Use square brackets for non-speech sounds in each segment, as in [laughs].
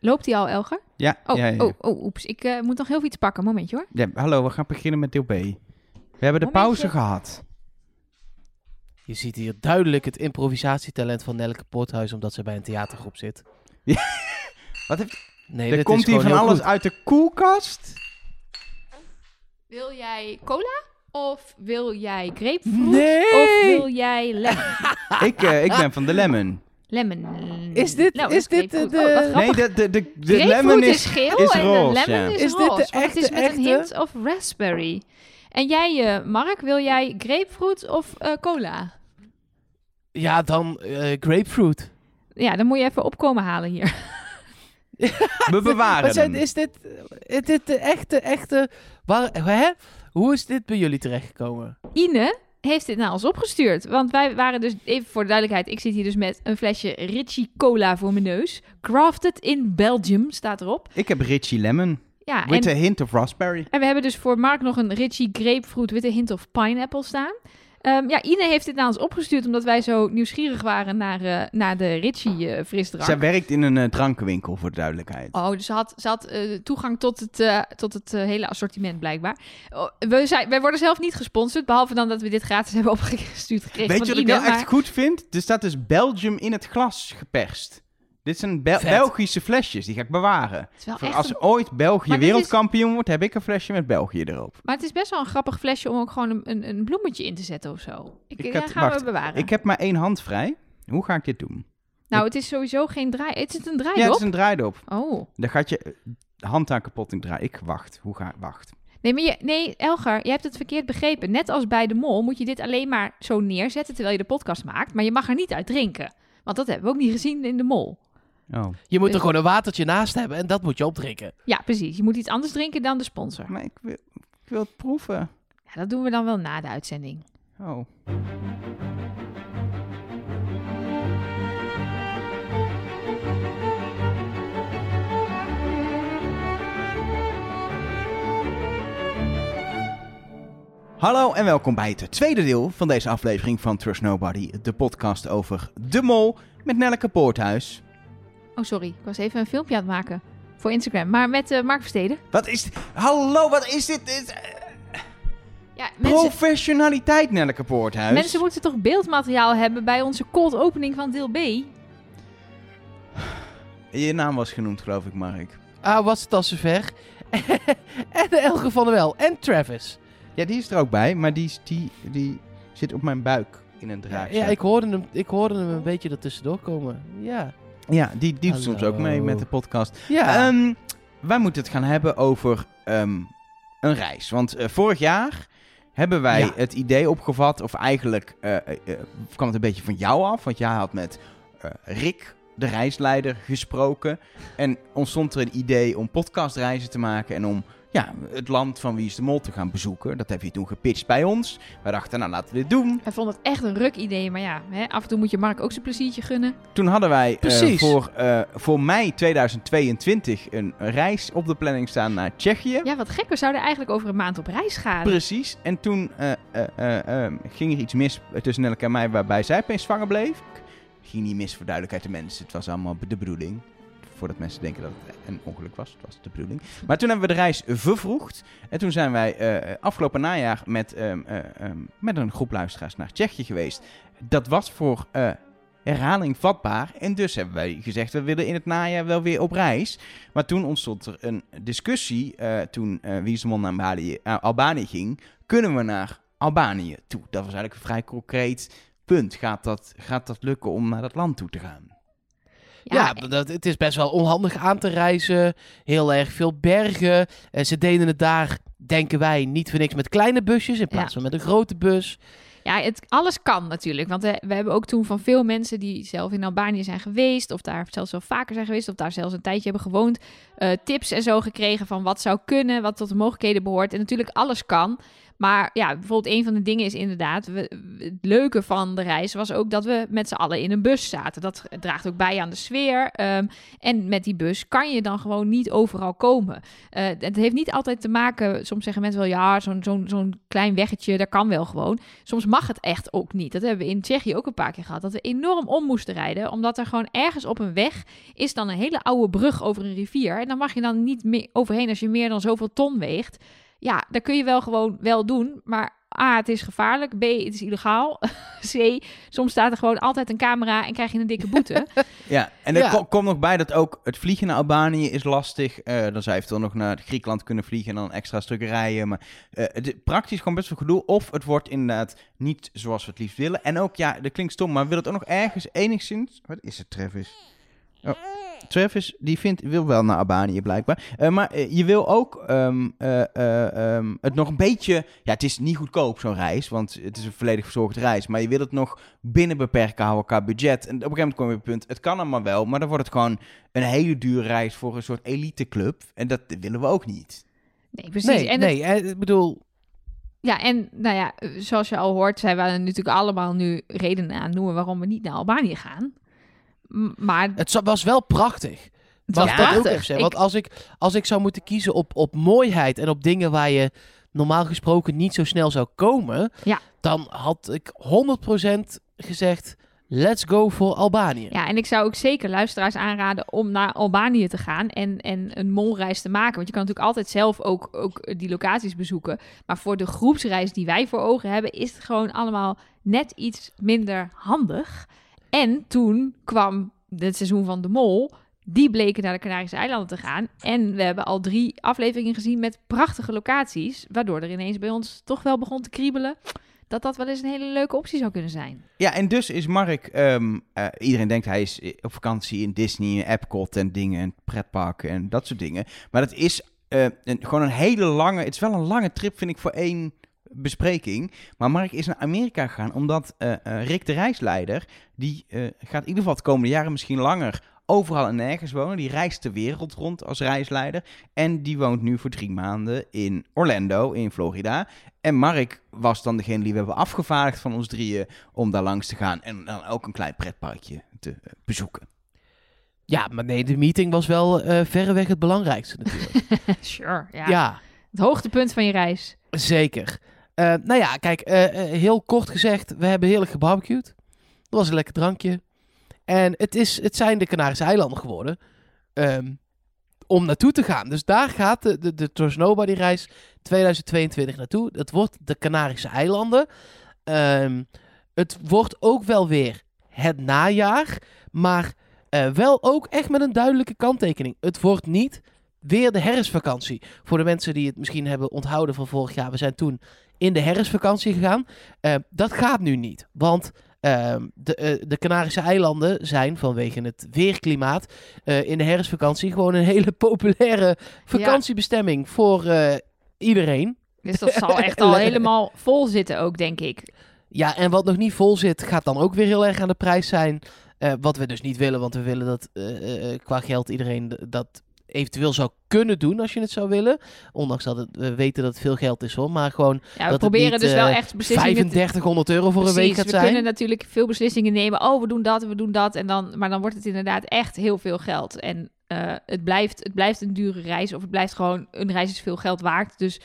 Loopt die al, Elger? Ja, Oh, ja, ja. oh, oh, oeps. Ik eh, moet nog heel veel iets pakken. Momentje hoor. Ja, hallo, we gaan beginnen met deel B. We hebben de Momentje. pauze gehad. Je ziet hier duidelijk het improvisatietalent van Nelke Poorthuis, omdat ze bij een theatergroep zit. [laughs] Wat heeft, Nee, er komt hier van alles goed. uit de koelkast? Wil jij cola? Of wil jij grapefruit? Nee! Of wil jij lemon? [laughs] ik, eh, ik ben van de lemon. Lemon. Is dit- Nou, is dit de- Oh, wat Nee, de, de, de, de Grapefruit lemon is, is... geel is en roze, de lemon ja. is, Is dit de roze. want het is echte- met een hint of raspberry. En jij, eh, Mark, wil jij grapefruit of eh, cola? Ja, dan eh, grapefruit. Ja, dan moet je even opkomen halen hier. [laughs] We bewaren zijn, is dit, is dit de echte, echte... Waar, hè? Hoe is dit bij jullie terechtgekomen? Ine heeft dit naar ons opgestuurd. Want wij waren dus, even voor de duidelijkheid, ik zit hier dus met een flesje Ritchie Cola voor mijn neus. Crafted in Belgium staat erop. Ik heb Richie Lemon. Ja, With en, a hint of raspberry. en we hebben dus voor Mark nog een Ritchie Grapefruit with a hint of pineapple staan. Ehm, ja, Ine heeft dit naar ons opgestuurd omdat wij zo nieuwsgierig waren naar, eh, naar de Ritchie eh, frisdrank. Zij werkt in een eh, drankenwinkel, voor de duidelijkheid. Oh, dus ze had, ze had toegang tot het, tot het hele assortiment blijkbaar. Oh, we, zijn, wij worden zelf niet gesponsord, behalve dan dat we dit gratis [laughs] hebben opgestuurd gekregen Weet je wat ik wel echt goed vind? Er staat dus Belgium in het glas geperst. Dit zijn Bel- Vet. Belgische flesjes, die ga ik bewaren. Het Voor als een- ooit België Maar dit is- wereldkampioen wordt, heb ik een flesje met België erop. Maar het is best wel een grappig flesje om ook gewoon een, een, een bloemetje in te zetten of zo. Ik, Ik ja, had- gaan wacht, we bewaren. Ik heb maar één hand vrij. Hoe ga ik dit doen? nou, het is sowieso geen draai... Het is een Ja, draaidop? het is een draaidop. Oh. Dan gaat je eh, hand aan kapot in draaien. Ik wacht. Hoe ga ik? Wacht. Nee, maar je, nee, Elgar, je hebt het verkeerd begrepen. Net als bij de mol moet je dit alleen maar zo neerzetten terwijl je de podcast maakt. Maar je mag er niet uit drinken. Want dat hebben we ook niet gezien in de mol. Oh. Je moet er gewoon een watertje naast hebben en dat moet je opdrinken. Ja, precies. Je moet iets anders drinken dan de sponsor. Maar ik wil, ik wil het proeven. Ja, dat doen we dan wel na de uitzending. Oh. Hallo en welkom bij het tweede deel van deze aflevering van Trust Nobody, de podcast over De Mol met Nelleke Poorthuis. Oh, sorry. Ik was even een filmpje aan het maken voor Instagram. Maar met eh, Mark Versteden. Wat is dit? Hallo, wat is dit? Dit eh, Ja, mensen, Professionaliteit, Nelleke Poorthuis. mensen moeten toch beeldmateriaal hebben bij onze cold opening van deel B? Je naam was genoemd, geloof ik, Mark. Ah, was het al zover? [laughs] en Elge van der Wel. En Travis. Ja, die is er ook bij, maar die, is- die, die zit op mijn buik in een Ja, draak. ja, ik, hoorde hem, ik hoorde hem een beetje ertussendoor komen. Ja. Ja, die doet soms ook mee met de podcast. Ja. Ehm, wij moeten het gaan hebben over ehm, een reis. Want eh, vorig jaar hebben wij Ja. het idee opgevat, of eigenlijk eh, eh, kwam het een beetje van jou af. Want jij had met Rick, de reisleider, gesproken. En ontstond er een idee om podcastreizen te maken en om ja, het land van Wie is de Mol te gaan bezoeken. Dat heb je toen gepitcht bij ons. Wij dachten, nou laten we dit doen. Hij vond het echt een ruk idee. Maar ja, hè, af en toe moet je Mark ook zijn pleziertje gunnen. Toen hadden wij eh, voor, eh, voor mei 2022 een reis op de planning staan naar Tsjechië. Ja, wat gek. We zouden eigenlijk over een maand op reis gaan. Precies. En toen eh, eh, eh, eh, ging er iets mis tussen Nelke en mij waarbij zij opeens zwanger bleef. Ging niet mis voor duidelijkheid de mensen. Het was allemaal de bedoeling. Voordat mensen denken dat het een ongeluk was. Het was de bedoeling. Maar toen hebben we de reis vervroegd. En toen zijn wij eh, afgelopen najaar met, ehm, eh, ehm, met een groep luisteraars naar Tsjechië geweest. Dat was voor eh, herhaling vatbaar. En dus hebben wij gezegd, we willen in het najaar wel weer op reis. Maar toen ontstond er een discussie. toen Mol naar Albanië, ging. Kunnen we naar Albanië toe? Dat was eigenlijk vrij concreet punt. Gaat dat, gaat dat lukken om naar dat land toe te gaan? Ja, dat, het is best wel onhandig aan te reizen. Heel erg veel bergen. En ze deden het daar, denken wij, niet voor niks met kleine busjes in plaats van met een grote bus. Ja, het, alles kan natuurlijk. Want eh, we hebben ook toen van veel mensen die zelf in Albanië zijn geweest, of daar zelfs wel vaker zijn geweest, of daar zelfs een tijdje hebben gewoond, eh, tips en zo gekregen van wat zou kunnen, wat tot de mogelijkheden behoort. En natuurlijk alles kan. Maar ja, bijvoorbeeld een van de dingen is inderdaad... Het leuke van de reis was ook dat we met z'n allen in een bus zaten. Dat draagt ook bij aan de sfeer. Ehm, en met die bus kan je dan gewoon niet overal komen. Uh, het heeft niet altijd te maken... Soms zeggen mensen wel, ja, zo'n zo'n zo'n klein weggetje, dat kan wel gewoon. Soms mag het echt ook niet. Dat hebben we in Tsjechië ook een paar keer gehad. Dat we enorm om moesten rijden. Omdat er gewoon ergens op een weg is dan een hele oude brug over een rivier. En dan mag je dan niet meer overheen als je meer dan zoveel ton weegt. Ja, dat kun je wel gewoon wel doen. Maar A, het is gevaarlijk. B, het is illegaal. [laughs] C, soms staat er gewoon altijd een camera en krijg je een dikke boete. [laughs] ja, en er komt nog bij dat ook het vliegen naar Albanië is lastig. Uh, dan zou je eventueel nog naar Griekenland kunnen vliegen en dan extra stukken rijden. Maar uh, het praktisch gewoon best wel gedoe. Of het wordt inderdaad niet zoals we het liefst willen. En ook, ja, dat klinkt stom, maar wil het ook nog ergens enigszins... Wat is het, Travis? Oh. Travis die vindt, wil wel naar Albanië blijkbaar. Uh, maar uh, je wil ook um, uh, um, het nog een beetje... Ja, het is niet goedkoop zo'n reis, want het is een volledig verzorgde reis. Maar je wil het nog binnen beperken houden qua budget. En op een gegeven moment kom je op het punt, het kan allemaal wel. Maar dan wordt het gewoon een hele dure reis voor een soort eliteclub. En dat willen we ook niet. Nee, precies. Nee, en nee het... ik bedoel... Ja, en nou ja, zoals je al hoort, zijn we natuurlijk allemaal nu redenen aan noemen waarom we niet naar Albanië gaan maar... Het was wel prachtig. Was ja, ook even Want als ik, als ik zou moeten kiezen op, op mooiheid en op dingen waar je normaal gesproken niet zo snel zou komen, ja. dan had ik 100% gezegd. Let's go voor Albanië. Ja, en ik zou ook zeker luisteraars aanraden om naar Albanië te gaan en, en een molreis te maken. Want je kan natuurlijk altijd zelf ook, ook die locaties bezoeken. Maar voor de groepsreis die wij voor ogen hebben, is het gewoon allemaal net iets minder handig. En toen kwam het seizoen van de Mol. Die bleken naar de Canarische eilanden te gaan. En we hebben al drie afleveringen gezien met prachtige locaties. Waardoor er ineens bij ons toch wel begon te kriebelen. Dat dat wel eens een hele leuke optie zou kunnen zijn. Ja, en dus is Mark. Ehm, eh, iedereen denkt hij is op vakantie in Disney, Epcot en dingen. En pretparken en dat soort dingen. Maar dat is uh, een, gewoon een hele lange. Het is wel een lange trip, vind ik, voor één bespreking. Maar Mark is naar Amerika gegaan omdat uh, uh, Rick de reisleider, die uh, gaat in ieder geval de komende jaren misschien langer overal en nergens wonen. Die reist de wereld rond als reisleider. En die woont nu voor drie maanden in Orlando, in Florida. En Mark was dan degene die we hebben afgevaardigd van ons drieën om daar langs te gaan. En dan ook een klein pretparkje te bezoeken. Ja, maar nee, de meeting was wel verreweg het belangrijkste natuurlijk. [laughs] sure, ja. ja. Het hoogtepunt van je reis. Zeker. Uh, nou ja, kijk, uh, heel kort gezegd, we hebben heerlijk gebarbecued. Dat was een lekker drankje. En het, is, het zijn de Canarische eilanden geworden um, om naartoe te gaan. Dus daar gaat de, de, de Trust Nobody reis 2022 naartoe. Het wordt de Canarische eilanden. Um, het wordt ook wel weer het najaar, maar wel ook echt met een duidelijke kanttekening. Het wordt niet weer de herfstvakantie. Voor de mensen die het misschien hebben onthouden van vorig jaar. We zijn toen in de herfstvakantie gegaan. Uh, dat gaat nu niet. Want uh, de, uh, de Canarische eilanden zijn vanwege het weerklimaat uh, in de herfstvakantie gewoon een hele populaire vakantiebestemming ja. voor iedereen. Dus dat zal [laughs] echt al helemaal vol zitten ook, denk ik. Ja, en wat nog niet vol zit, gaat dan ook weer heel erg aan de prijs zijn. wat we dus niet willen, want we willen dat qua geld iedereen dat eventueel zou kunnen doen als je het zou willen. Ondanks dat het, we weten dat het veel geld is hoor. Maar gewoon. Ja, we dat proberen niet, dus wel uh, echt beslissingen. 3500 euro voor Precies, een week gaat we zijn. We kunnen natuurlijk veel beslissingen nemen. Oh, we doen dat en we doen dat. En dan, maar dan wordt het inderdaad echt heel veel geld. En uh, het, blijft, het blijft een dure reis. Of het blijft gewoon. Een reis is veel geld waard. Dus.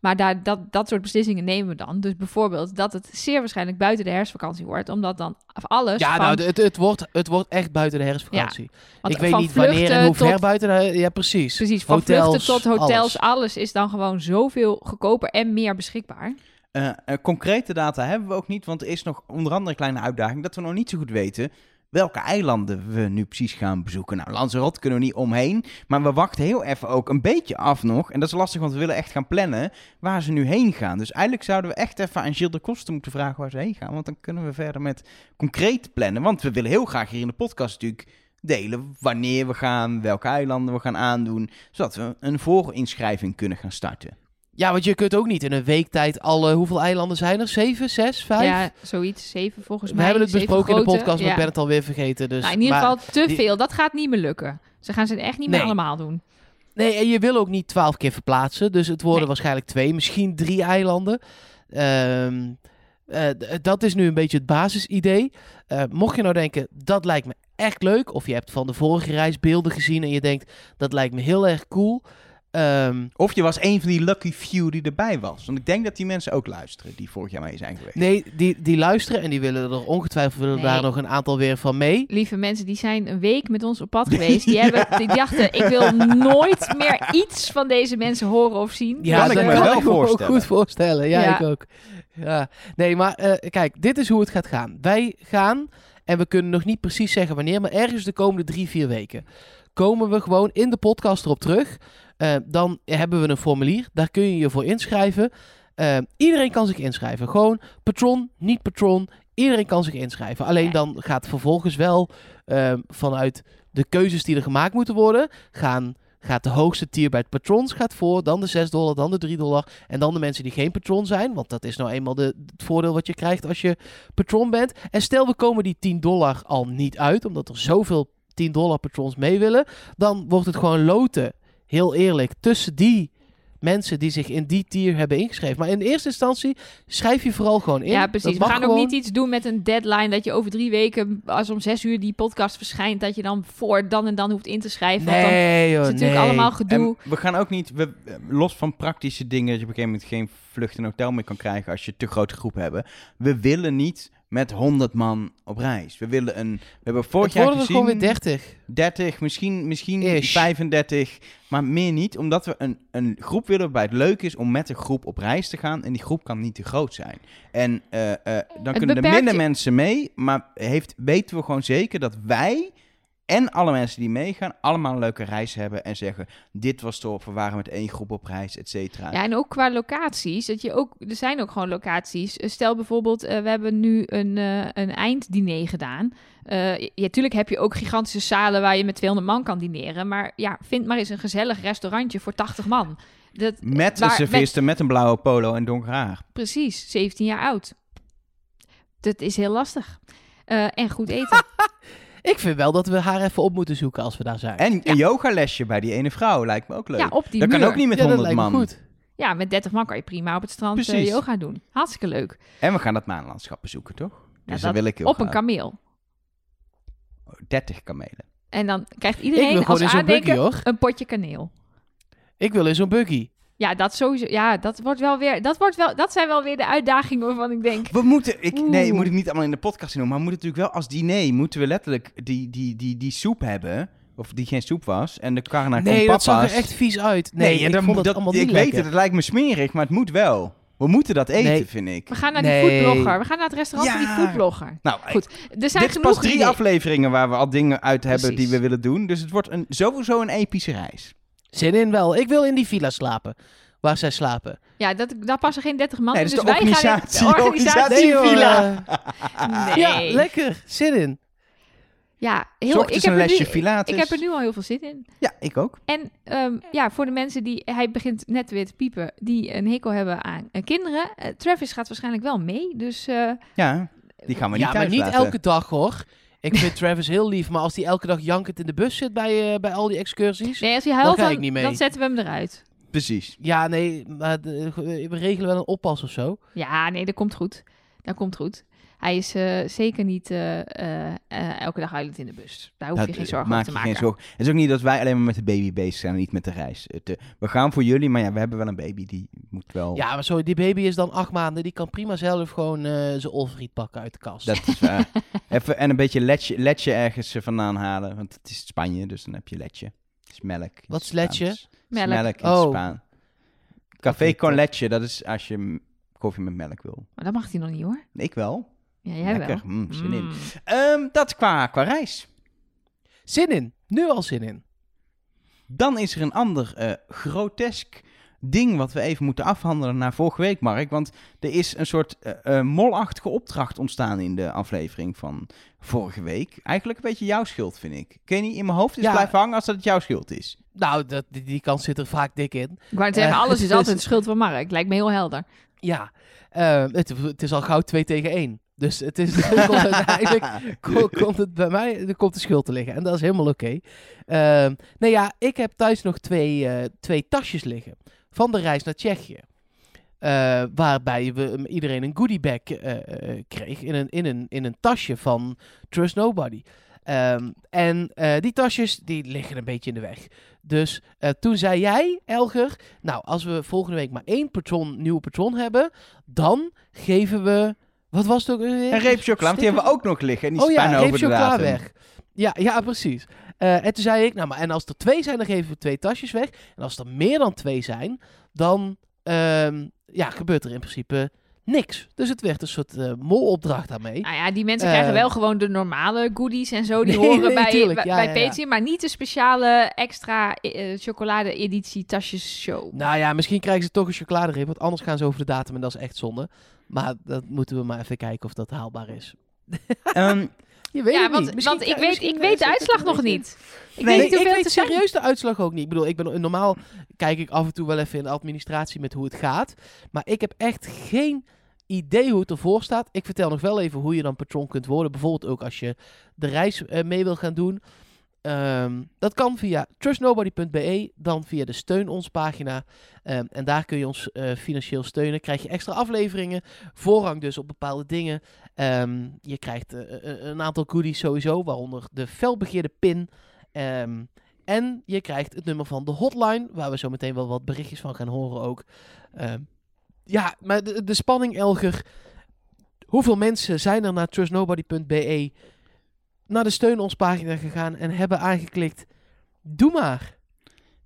Maar daar, dat, dat soort beslissingen nemen we dan. Dus bijvoorbeeld dat het zeer waarschijnlijk buiten de herfstvakantie wordt. Omdat dan alles Ja, van... nou, het, het, wordt, het wordt echt buiten de herfstvakantie. Ja, ik weet niet wanneer en hoe tot, ver buiten de... Ja, precies. Precies, van hotels, vluchten tot hotels. Alles. alles is dan gewoon zoveel goedkoper en meer beschikbaar. Uh, uh, concrete data hebben we ook niet, want er is nog onder andere een kleine uitdaging dat we nog niet zo goed weten welke eilanden we nu precies gaan bezoeken. Nou, Lanzarote kunnen we niet omheen, maar we wachten heel even ook een beetje af nog. En dat is lastig, want we willen echt gaan plannen waar ze nu heen gaan. Dus eigenlijk zouden we echt even aan Gilles de Koster moeten vragen waar ze heen gaan, want dan kunnen we verder met concreet plannen. Want we willen heel graag hier in de podcast natuurlijk delen wanneer we gaan, welke eilanden we gaan aandoen, zodat we een voorinschrijving kunnen gaan starten. Ja, want je kunt ook niet in een week tijd alle... Hoeveel eilanden zijn er? Zeven, zes, vijf? Ja, zoiets. Zeven volgens We mij. hebben het besproken grote, in de podcast, maar ja. ik ben het alweer vergeten. Dus, nou, in ieder geval te die... veel. Dat gaat niet meer lukken. Ze gaan ze echt niet nee. meer allemaal doen. Nee, en je wil ook niet twaalf keer verplaatsen. Dus het worden Nee. waarschijnlijk twee, misschien drie eilanden. Ehm, eh, dat is nu een beetje het basisidee. Eh, mocht je nou denken, dat lijkt me echt leuk. Of je hebt van de vorige reis beelden gezien en je denkt, dat lijkt me heel erg cool. Ehm, Of je was een van die lucky few die erbij was. Want ik denk dat die mensen ook luisteren die vorig jaar mee zijn geweest. nee, die, die luisteren en die willen er ongetwijfeld willen Nee. daar nog een aantal weer van mee. Lieve mensen, die zijn een week met ons op pad geweest. Die, hebben, [laughs] die dachten, ik wil nooit meer iets van deze mensen horen of zien. Ja, Kan ik dat me kan wel ik me ook voorstellen. goed voorstellen. Ja, Ja. ik ook. Ja. Nee, maar eh, kijk, dit is hoe het gaat gaan. Wij gaan, en we kunnen nog niet precies zeggen wanneer, maar ergens de komende drie, vier weken komen we gewoon in de podcast erop terug. Eh, dan hebben we een formulier, daar kun je je voor inschrijven. Eh, iedereen kan zich inschrijven. Gewoon patron, niet patron. Iedereen kan zich inschrijven. Alleen dan gaat vervolgens wel eh, vanuit de keuzes die er gemaakt moeten worden, gaan, gaat de hoogste tier bij het patrons gaat voor, dan de 6 dollar, dan de 3 dollar en dan de mensen die geen patron zijn, want dat is nou eenmaal de, het voordeel wat je krijgt als je patron bent. En stel we komen die 10 dollar al niet uit, omdat er zoveel 10 dollar patrons mee willen, dan wordt het gewoon loten, heel eerlijk, tussen die mensen die zich in die tier hebben ingeschreven. Maar in eerste instantie schrijf je vooral gewoon in. Ja, precies. We gaan ook niet iets doen met een deadline dat je over drie weken, als om zes uur die podcast verschijnt, dat je dan voor dan en dan hoeft in te schrijven. Want dan Nee, is joh, het natuurlijk nee. allemaal gedoe. En we gaan ook niet, we, los van praktische dingen, dat je op een gegeven moment geen vlucht en hotel meer kan krijgen als je te grote groep hebben. We willen niet met 100 man op reis. We willen een, we hebben vorig jaar gezien gewoon weer 30. 30, misschien, misschien Ish. 35, maar meer niet. Omdat we een, een groep willen waarbij het leuk is om met een groep op reis te gaan. En die groep kan niet te groot zijn. En eh, eh, dan kunnen er minder je- mensen mee. Maar heeft, weten we gewoon zeker dat wij en alle mensen die meegaan allemaal een leuke reis hebben. En zeggen, dit was top, we waren met één groep op reis, et cetera. Ja, en ook qua locaties. Dat je ook, er zijn ook gewoon locaties. Eh, Stel bijvoorbeeld, eh, we hebben nu een, eh, een einddiner gedaan. Eh ja, tuurlijk heb je ook gigantische zalen waar je met 200 man kan dineren. Maar ja, vind maar eens een gezellig restaurantje voor 80 man. Dat, Met een serviste, met, een blauwe polo en donker haar. Precies, 17 jaar oud. Dat is heel lastig. En goed eten. [laughs] Ik vind wel dat we haar even op moeten zoeken als we daar zijn. En een yogalesje bij die ene vrouw lijkt me ook leuk. ja, op die dat kan ook niet met ja, dat 100 lijkt me man. goed. Ja, met 30 man kan je prima op het strand eh, Precies. yoga doen. Hartstikke leuk. En we gaan dat maanlandschap bezoeken, toch? Dus Ja, dat dat wil ik heel op een graag. kameel. 30 kamelen. En dan krijgt Ik iedereen als gewoon in zo'n buggy aandenken hoor. een potje kaneel. Ik wil in zo'n buggy. Ja, dat sowieso. Ja, dat wordt wel weer. Dat, wordt wel, dat zijn wel weer de uitdagingen waarvan ik denk. We moeten, ik, nee, moet ik niet allemaal in de podcast doen, maar we moeten natuurlijk wel als diner, moeten we letterlijk die, die, die, die soep hebben, of die geen soep was, en de carne con Nee, dat zag er echt vies uit. Nee, ik dan moet het dat, allemaal ik weet het, het lijkt me smerig, maar het moet wel. We moeten dat eten, Nee. vind ik. We gaan naar Nee. die foodblogger. We gaan naar het restaurant van die foodblogger. Nou, Goed, Er zijn dit is pas drie ideeën. afleveringen waar we al dingen uit hebben die we willen doen, dus het wordt een, sowieso een epische reis. Zin in wel. Ik wil in die villa slapen. Waar zij slapen. Ja, dat, daar passen geen 30 man Nee, in. dus wij gaan organisatie- in- [laughs] de organisatie. villa. Nee. Ja, lekker. Zin in. Ja, heel, ik, heb een er lesje nu, ik heb er nu al heel veel zin in. Ja, ik ook. En ehm, ja, voor de mensen die, hij begint net weer te piepen, die een hekel hebben aan eh, kinderen. eh, Travis gaat waarschijnlijk wel mee. Dus eh, Ja, die gaan we niet ja, maar niet laten. elke dag hoor. Ik vind Travis heel lief, maar als hij elke dag jankend in de bus zit bij, eh, bij al die excursies. nee, als hij huilt, ga dan, ik niet mee. dan zetten we hem eruit. Precies. Ja, nee, maar de- we regelen wel een oppas of zo. Ja, nee, dat komt goed. Dat komt goed. Hij is eh, zeker niet eh, eh, elke dag huilend in de bus. Daar hoef je Dat, geen zorgen over te je maken. geen zorgen. Het is ook niet dat wij alleen maar met de baby bezig zijn en niet met de reis. Het, we gaan voor jullie, maar ja, we hebben wel een baby die moet wel... Ja, maar sorry, die baby is dan acht maanden. Die kan prima zelf gewoon eh zijn olfriet pakken uit de kast. Dat is waar. [laughs] Even, en een beetje letje, letje ergens vandaan halen, want het is Spanje, dus dan heb je letje. Het is melk. Wat is letje? Melk. melk in het Oh. Spaan. Café con leche, dat is als je koffie met melk wil. Maar dat mag hij nog niet hoor. Ik wel. Ja, jij Lekker. wel. Mm, zin in. Mm. Ehm, dat qua, qua reis. Zin in. Nu al zin in. Dan is er een ander eh, grotesk ding wat we even moeten afhandelen na vorige week, Mark. Want er is een soort eh, eh, molachtige opdracht ontstaan in de aflevering van vorige week. Eigenlijk een beetje jouw schuld, vind ik. Kun je niet in mijn hoofd is Ja. blijven hangen als dat het jouw schuld is? Nou, dat, die, die kans zit er vaak dik in. Ik wou zeggen, alles is [laughs] dus- altijd de schuld van Mark. Lijkt me heel helder. Ja, het, het is al gauw 2 tegen 1. Dus het is komt [laughs] uiteindelijk ko- [laughs] komt het bij mij, er komt de schuld te liggen. En dat is helemaal oké. Ehm, nee ja, ik heb thuis nog twee, eh, twee tasjes liggen. Van de reis naar Tsjechië. Eh, waarbij we iedereen een goodiebag eh, eh, kreeg in een, in, een, in een tasje van Trust Nobody. Ehm, en die tasjes die liggen een beetje in de weg. Dus toen zei jij, Elger, nou als we volgende week maar één patron, nieuwe patron hebben, dan geven we, wat was het ook? weer? Een reep chocola, want die hebben we ook nog liggen. En die oh ja, reep chocola weg. Ja, ja, precies. Eh, en toen zei ik, nou maar en als er twee zijn, dan geven we twee tasjes weg. En als er meer dan twee zijn, dan ehm, ja, gebeurt er in principe niks. Dus het werd een soort eh molopdracht daarmee. Nou ja, die mensen Eh. krijgen wel gewoon de normale goodies en zo. Die [laughs] Nee, horen nee, bij, tuurlijk. bij, Ja, bij ja, ja. Patreon, maar niet de speciale extra eh, chocolade-editie tasjes show. Nou ja, misschien krijgen ze toch een chocoladereep, want anders gaan ze over de datum en dat is echt zonde. Maar dat moeten we maar even kijken of dat haalbaar is. Ehm, [laughs] Je weet ja, het want, niet. Want ik weet, ik weet de uitslag nog niet. Ik Nee, weet niet ik hoeveel weet het zijn. serieus de uitslag ook niet. Ik bedoel, ik ben normaal kijk ik af en toe wel even in de administratie met hoe het gaat. Maar ik heb echt geen idee hoe het ervoor staat. Ik vertel nog wel even hoe je dan patron kunt worden. Bijvoorbeeld ook als je de reis eh, mee wil gaan doen. Ehm, dat kan via trustnobody.be, dan via de steun ons pagina. Ehm, en daar kun je ons eh, financieel steunen. Krijg je extra afleveringen, voorrang dus op bepaalde dingen. Ehm, je krijgt eh, eh, een aantal goodies sowieso, waaronder de felbegeerde pin. En je krijgt het nummer van de hotline, waar we zo meteen wel wat berichtjes van gaan horen ook. Ja, maar de, de spanning, Elger. Hoeveel mensen zijn er naar trustnobody.be naar de steun ons pagina gegaan en hebben aangeklikt? Doe maar.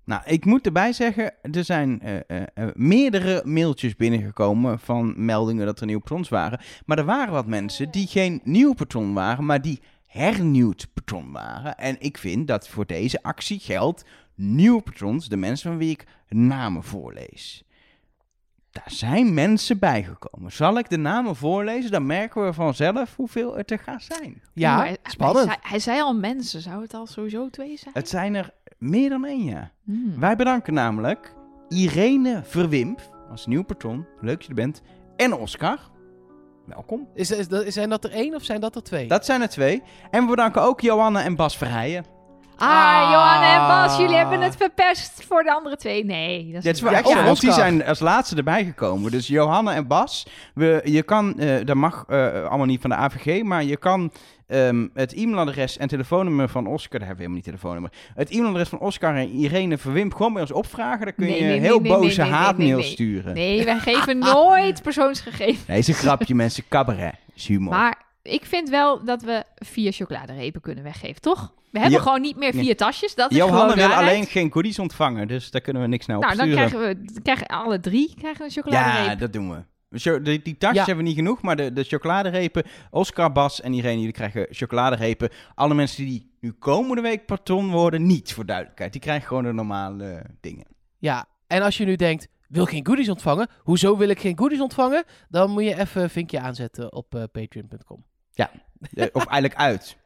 Nou, ik moet erbij zeggen, er zijn eh, eh, eh, meerdere mailtjes binnengekomen van meldingen dat er nieuwe patrons waren. Maar er waren wat mensen die geen nieuw patron waren, maar die hernieuwd patron waren. En ik vind dat voor deze actie geldt nieuwe patrons, de mensen van wie ik namen voorlees. Daar zijn mensen bijgekomen. Zal ik de namen voorlezen? Dan merken we vanzelf hoeveel het er gaat zijn. Ja, Maar spannend. Hij, zei- hij zei al mensen. Zou het al sowieso twee zijn? Het zijn er meer dan één, ja. Hmm. Wij bedanken namelijk Irene Verwimp als nieuw patron. Leuk dat je er bent. En Oscar. Welkom. Is, is, dat- zijn dat er één of zijn dat er twee? Dat zijn er twee. En we bedanken ook Johanne en Bas Verheijen. Ah, Ah. Johanne en Bas, jullie hebben het verpest voor de andere twee. Nee, dat is Dat is Ja, want die zijn als laatste erbij gekomen. Dus Johanne en Bas. We, je kan, eh, dat mag eh, allemaal niet van de AVG, maar je kan ehm, het e-mailadres en telefoonnummer van Oscar, daar hebben we helemaal niet telefoonnummer. Het e-mailadres van Oscar en Irene Verwimp gewoon bij ons opvragen. Dan kun Nee, je nee, heel nee, boze nee, nee, haatmails nee, nee. sturen. Nee, wij [laughs] geven nooit persoonsgegevens. Nee, is een grapje mensen. Cabaret. Humor. Maar ik vind wel dat we vier chocoladerepen kunnen weggeven, toch? We hebben Jo- gewoon niet meer vier tasjes. Dat is Johanne gewoon wil waarheid. alleen geen goodies ontvangen, dus daar kunnen we niks naar Nou, dan opsturen. krijgen we dan krijgen alle drie krijgen een chocoladereep. ja, dat doen we. Die, die tasjes Ja. hebben we niet genoeg, maar de, de chocoladerepen, Oscar, Bas en Irene, jullie krijgen chocoladerepen. Alle mensen die nu komende week patron worden, niet voor duidelijkheid. Die krijgen gewoon de normale dingen. Ja, en als je nu denkt, wil geen goodies ontvangen? Hoezo wil ik geen goodies ontvangen? Dan moet je even een vinkje aanzetten op eh, patreon.com. [laughs] Eh, of eigenlijk uit.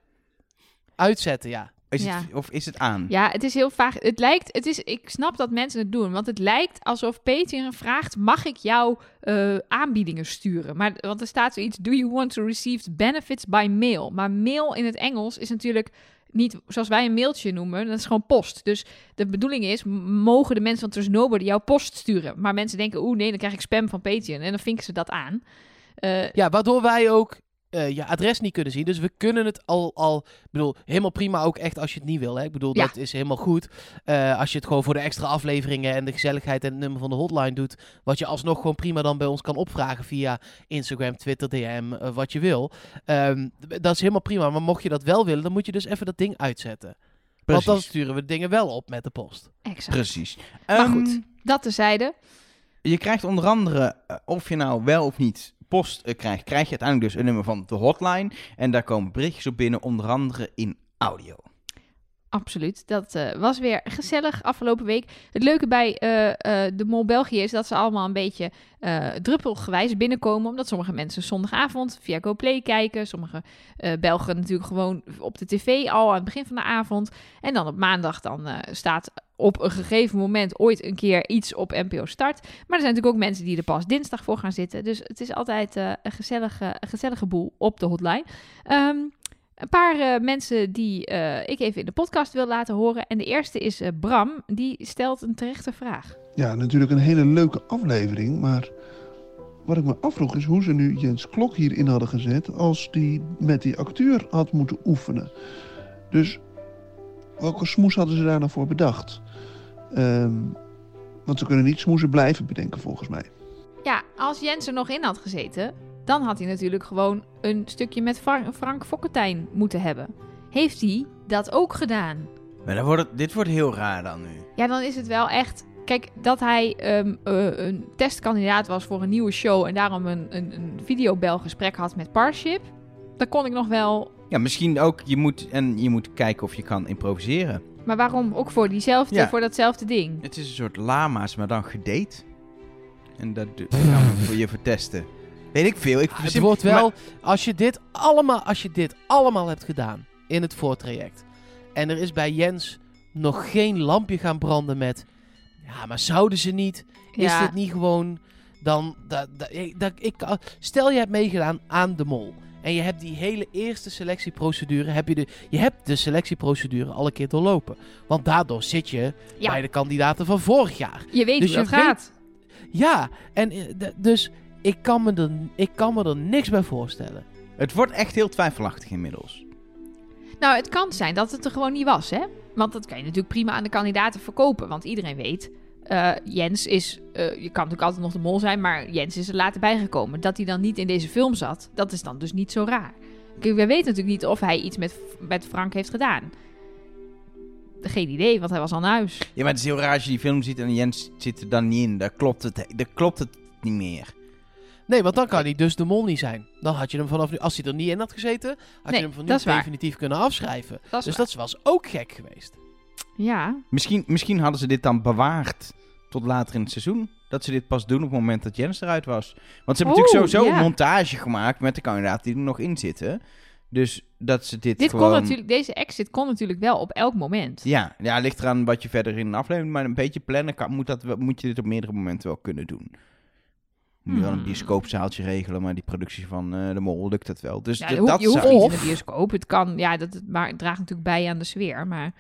Uitzetten, ja. Is Ja. het, of is het aan? Ja, het is heel vaag. Het lijkt, het is, ik snap dat mensen het doen, want het lijkt alsof Patreon vraagt: mag ik jou eh, aanbiedingen sturen? Maar want er staat zoiets: do you want to receive benefits by mail? Maar mail in het Engels is natuurlijk niet zoals wij een mailtje noemen. Dat is gewoon post. Dus de bedoeling is: mogen de mensen van Trust Nobody jouw post sturen? Maar mensen denken: oeh nee, dan krijg ik spam van Patreon en dan vinken ze dat aan. Eh, Ja, waardoor wij ook eh, je adres niet kunnen zien. Dus we kunnen het al, al, ik bedoel, helemaal prima ook echt als je het niet wil. Hè? Ik bedoel, Ja. dat is helemaal goed. Eh, als je het gewoon voor de extra afleveringen en de gezelligheid en het nummer van de hotline doet. Wat je alsnog gewoon prima dan bij ons kan opvragen via Instagram, Twitter, DM, eh, wat je wil. Ehm, dat is helemaal prima. Maar mocht je dat wel willen, dan moet je dus even dat ding uitzetten. Want dan Precies. sturen we dingen wel op met de post. exact. Precies. Maar Ehm, goed, dat tezijde. Je krijgt onder andere, of je nou wel of niet post eh, krijgt, krijg je uiteindelijk dus een nummer van de hotline. En daar komen berichtjes op binnen, onder andere in audio. Absoluut. Dat eh, was weer gezellig afgelopen week. Het leuke bij eh, de Mol België is dat ze allemaal een beetje druppelgewijs binnenkomen. Omdat sommige mensen zondagavond via GoPlay kijken. Sommige Belgen natuurlijk gewoon op de tv al aan het begin van de avond. En dan op maandag dan staat op een gegeven moment ooit een keer iets op NPO start. Maar er zijn natuurlijk ook mensen die er pas dinsdag voor gaan zitten. Dus het is altijd eh, een, gezellige, een gezellige boel op de hotline. Ehm, een paar eh, mensen die eh, ik even in de podcast wil laten horen. En de eerste is Bram, die stelt een terechte vraag. Ja, natuurlijk een hele leuke aflevering. Maar wat ik me afvroeg is hoe ze nu Jens Klok hierin hadden gezet. als die met die acteur had moeten oefenen. Dus welke smoes hadden ze daar nou voor bedacht? Ehm, want ze kunnen niet smoesen blijven bedenken volgens mij. Ja, als Jens er nog in had gezeten, dan had hij natuurlijk gewoon een stukje met Fra- Frank Fokkentijn moeten hebben. Heeft hij dat ook gedaan? Maar dan wordt het, dit wordt heel raar dan nu. Ja, dan is het wel echt. Kijk, dat hij ehm, eh, een testkandidaat was voor een nieuwe show en daarom een, een, een videobelgesprek had met Parship. Dan kon ik nog wel. Ja, misschien ook, je moet, en je moet kijken of je kan improviseren. Maar waarom ook voor diezelfde, Ja. voor datzelfde ding? Het is een soort lama's, maar dan gedate. En dat gaan [laughs] we voor je vertesten. Weet ik veel. Ik Het wordt wel, maar- als, je dit allemaal, als je dit allemaal hebt gedaan in het voortraject. En er is bij Jens nog geen lampje gaan branden met. Ja, maar zouden ze niet? Is Ja. dit niet gewoon. Dan. Dat, dat, ik- dat, ik, stel je hebt meegedaan aan de mol. En je hebt die hele eerste selectieprocedure. Heb je, de, je hebt de selectieprocedure al een keer doorlopen. Want daardoor zit je Ja. bij de kandidaten van vorig jaar. Je weet Dus hoe dat je weet- gaat. Ja, en eh, dus ik kan, me er, ik kan me er niks bij voorstellen. Het wordt echt heel twijfelachtig inmiddels. Nou, het kan zijn dat het er gewoon niet was, hè? Want dat kan je natuurlijk prima aan de kandidaten verkopen. Want iedereen weet, eh, Jens is... eh, je kan natuurlijk altijd nog de mol zijn, maar Jens is er later bijgekomen. Dat hij dan niet in deze film zat, dat is dan dus niet zo raar. Kijk, we weten natuurlijk niet of hij iets met, met Frank heeft gedaan. Geen idee, want hij was al naar huis. Ja, maar het is heel raar als je die film ziet en Jens zit er dan niet in. Daar klopt het, daar klopt het niet meer. Nee, want dan kan hij dus de mol niet zijn. Dan had je hem vanaf nu, als hij er niet in had gezeten, had Nee, je hem van nu waar. definitief kunnen afschrijven. Dat Dus waar. dat was ook gek geweest. Ja, Misschien, misschien hadden ze dit dan bewaard tot later in het seizoen. Dat ze dit pas doen op het moment dat Jens eruit was. Want ze hebben Oh, natuurlijk sowieso ja. een montage gemaakt met de kandidaten die er nog in zitten. Dus dat ze dit, dit gewoon... kon natuurlijk, deze exit kon natuurlijk wel op elk moment. Ja, ja, ligt eraan wat je verder in een aflevering... Maar een beetje plannen kan, moet, dat, moet je dit op meerdere momenten wel kunnen doen. Moet je wel een Hmm. bioscoopzaaltje regelen, maar die productie van eh, De Mol lukt het wel. Dus Ja, dat, je, hoeft- niet in de bioscoop. Het kan, ja, dat, maar het draagt natuurlijk bij aan de sfeer. Maar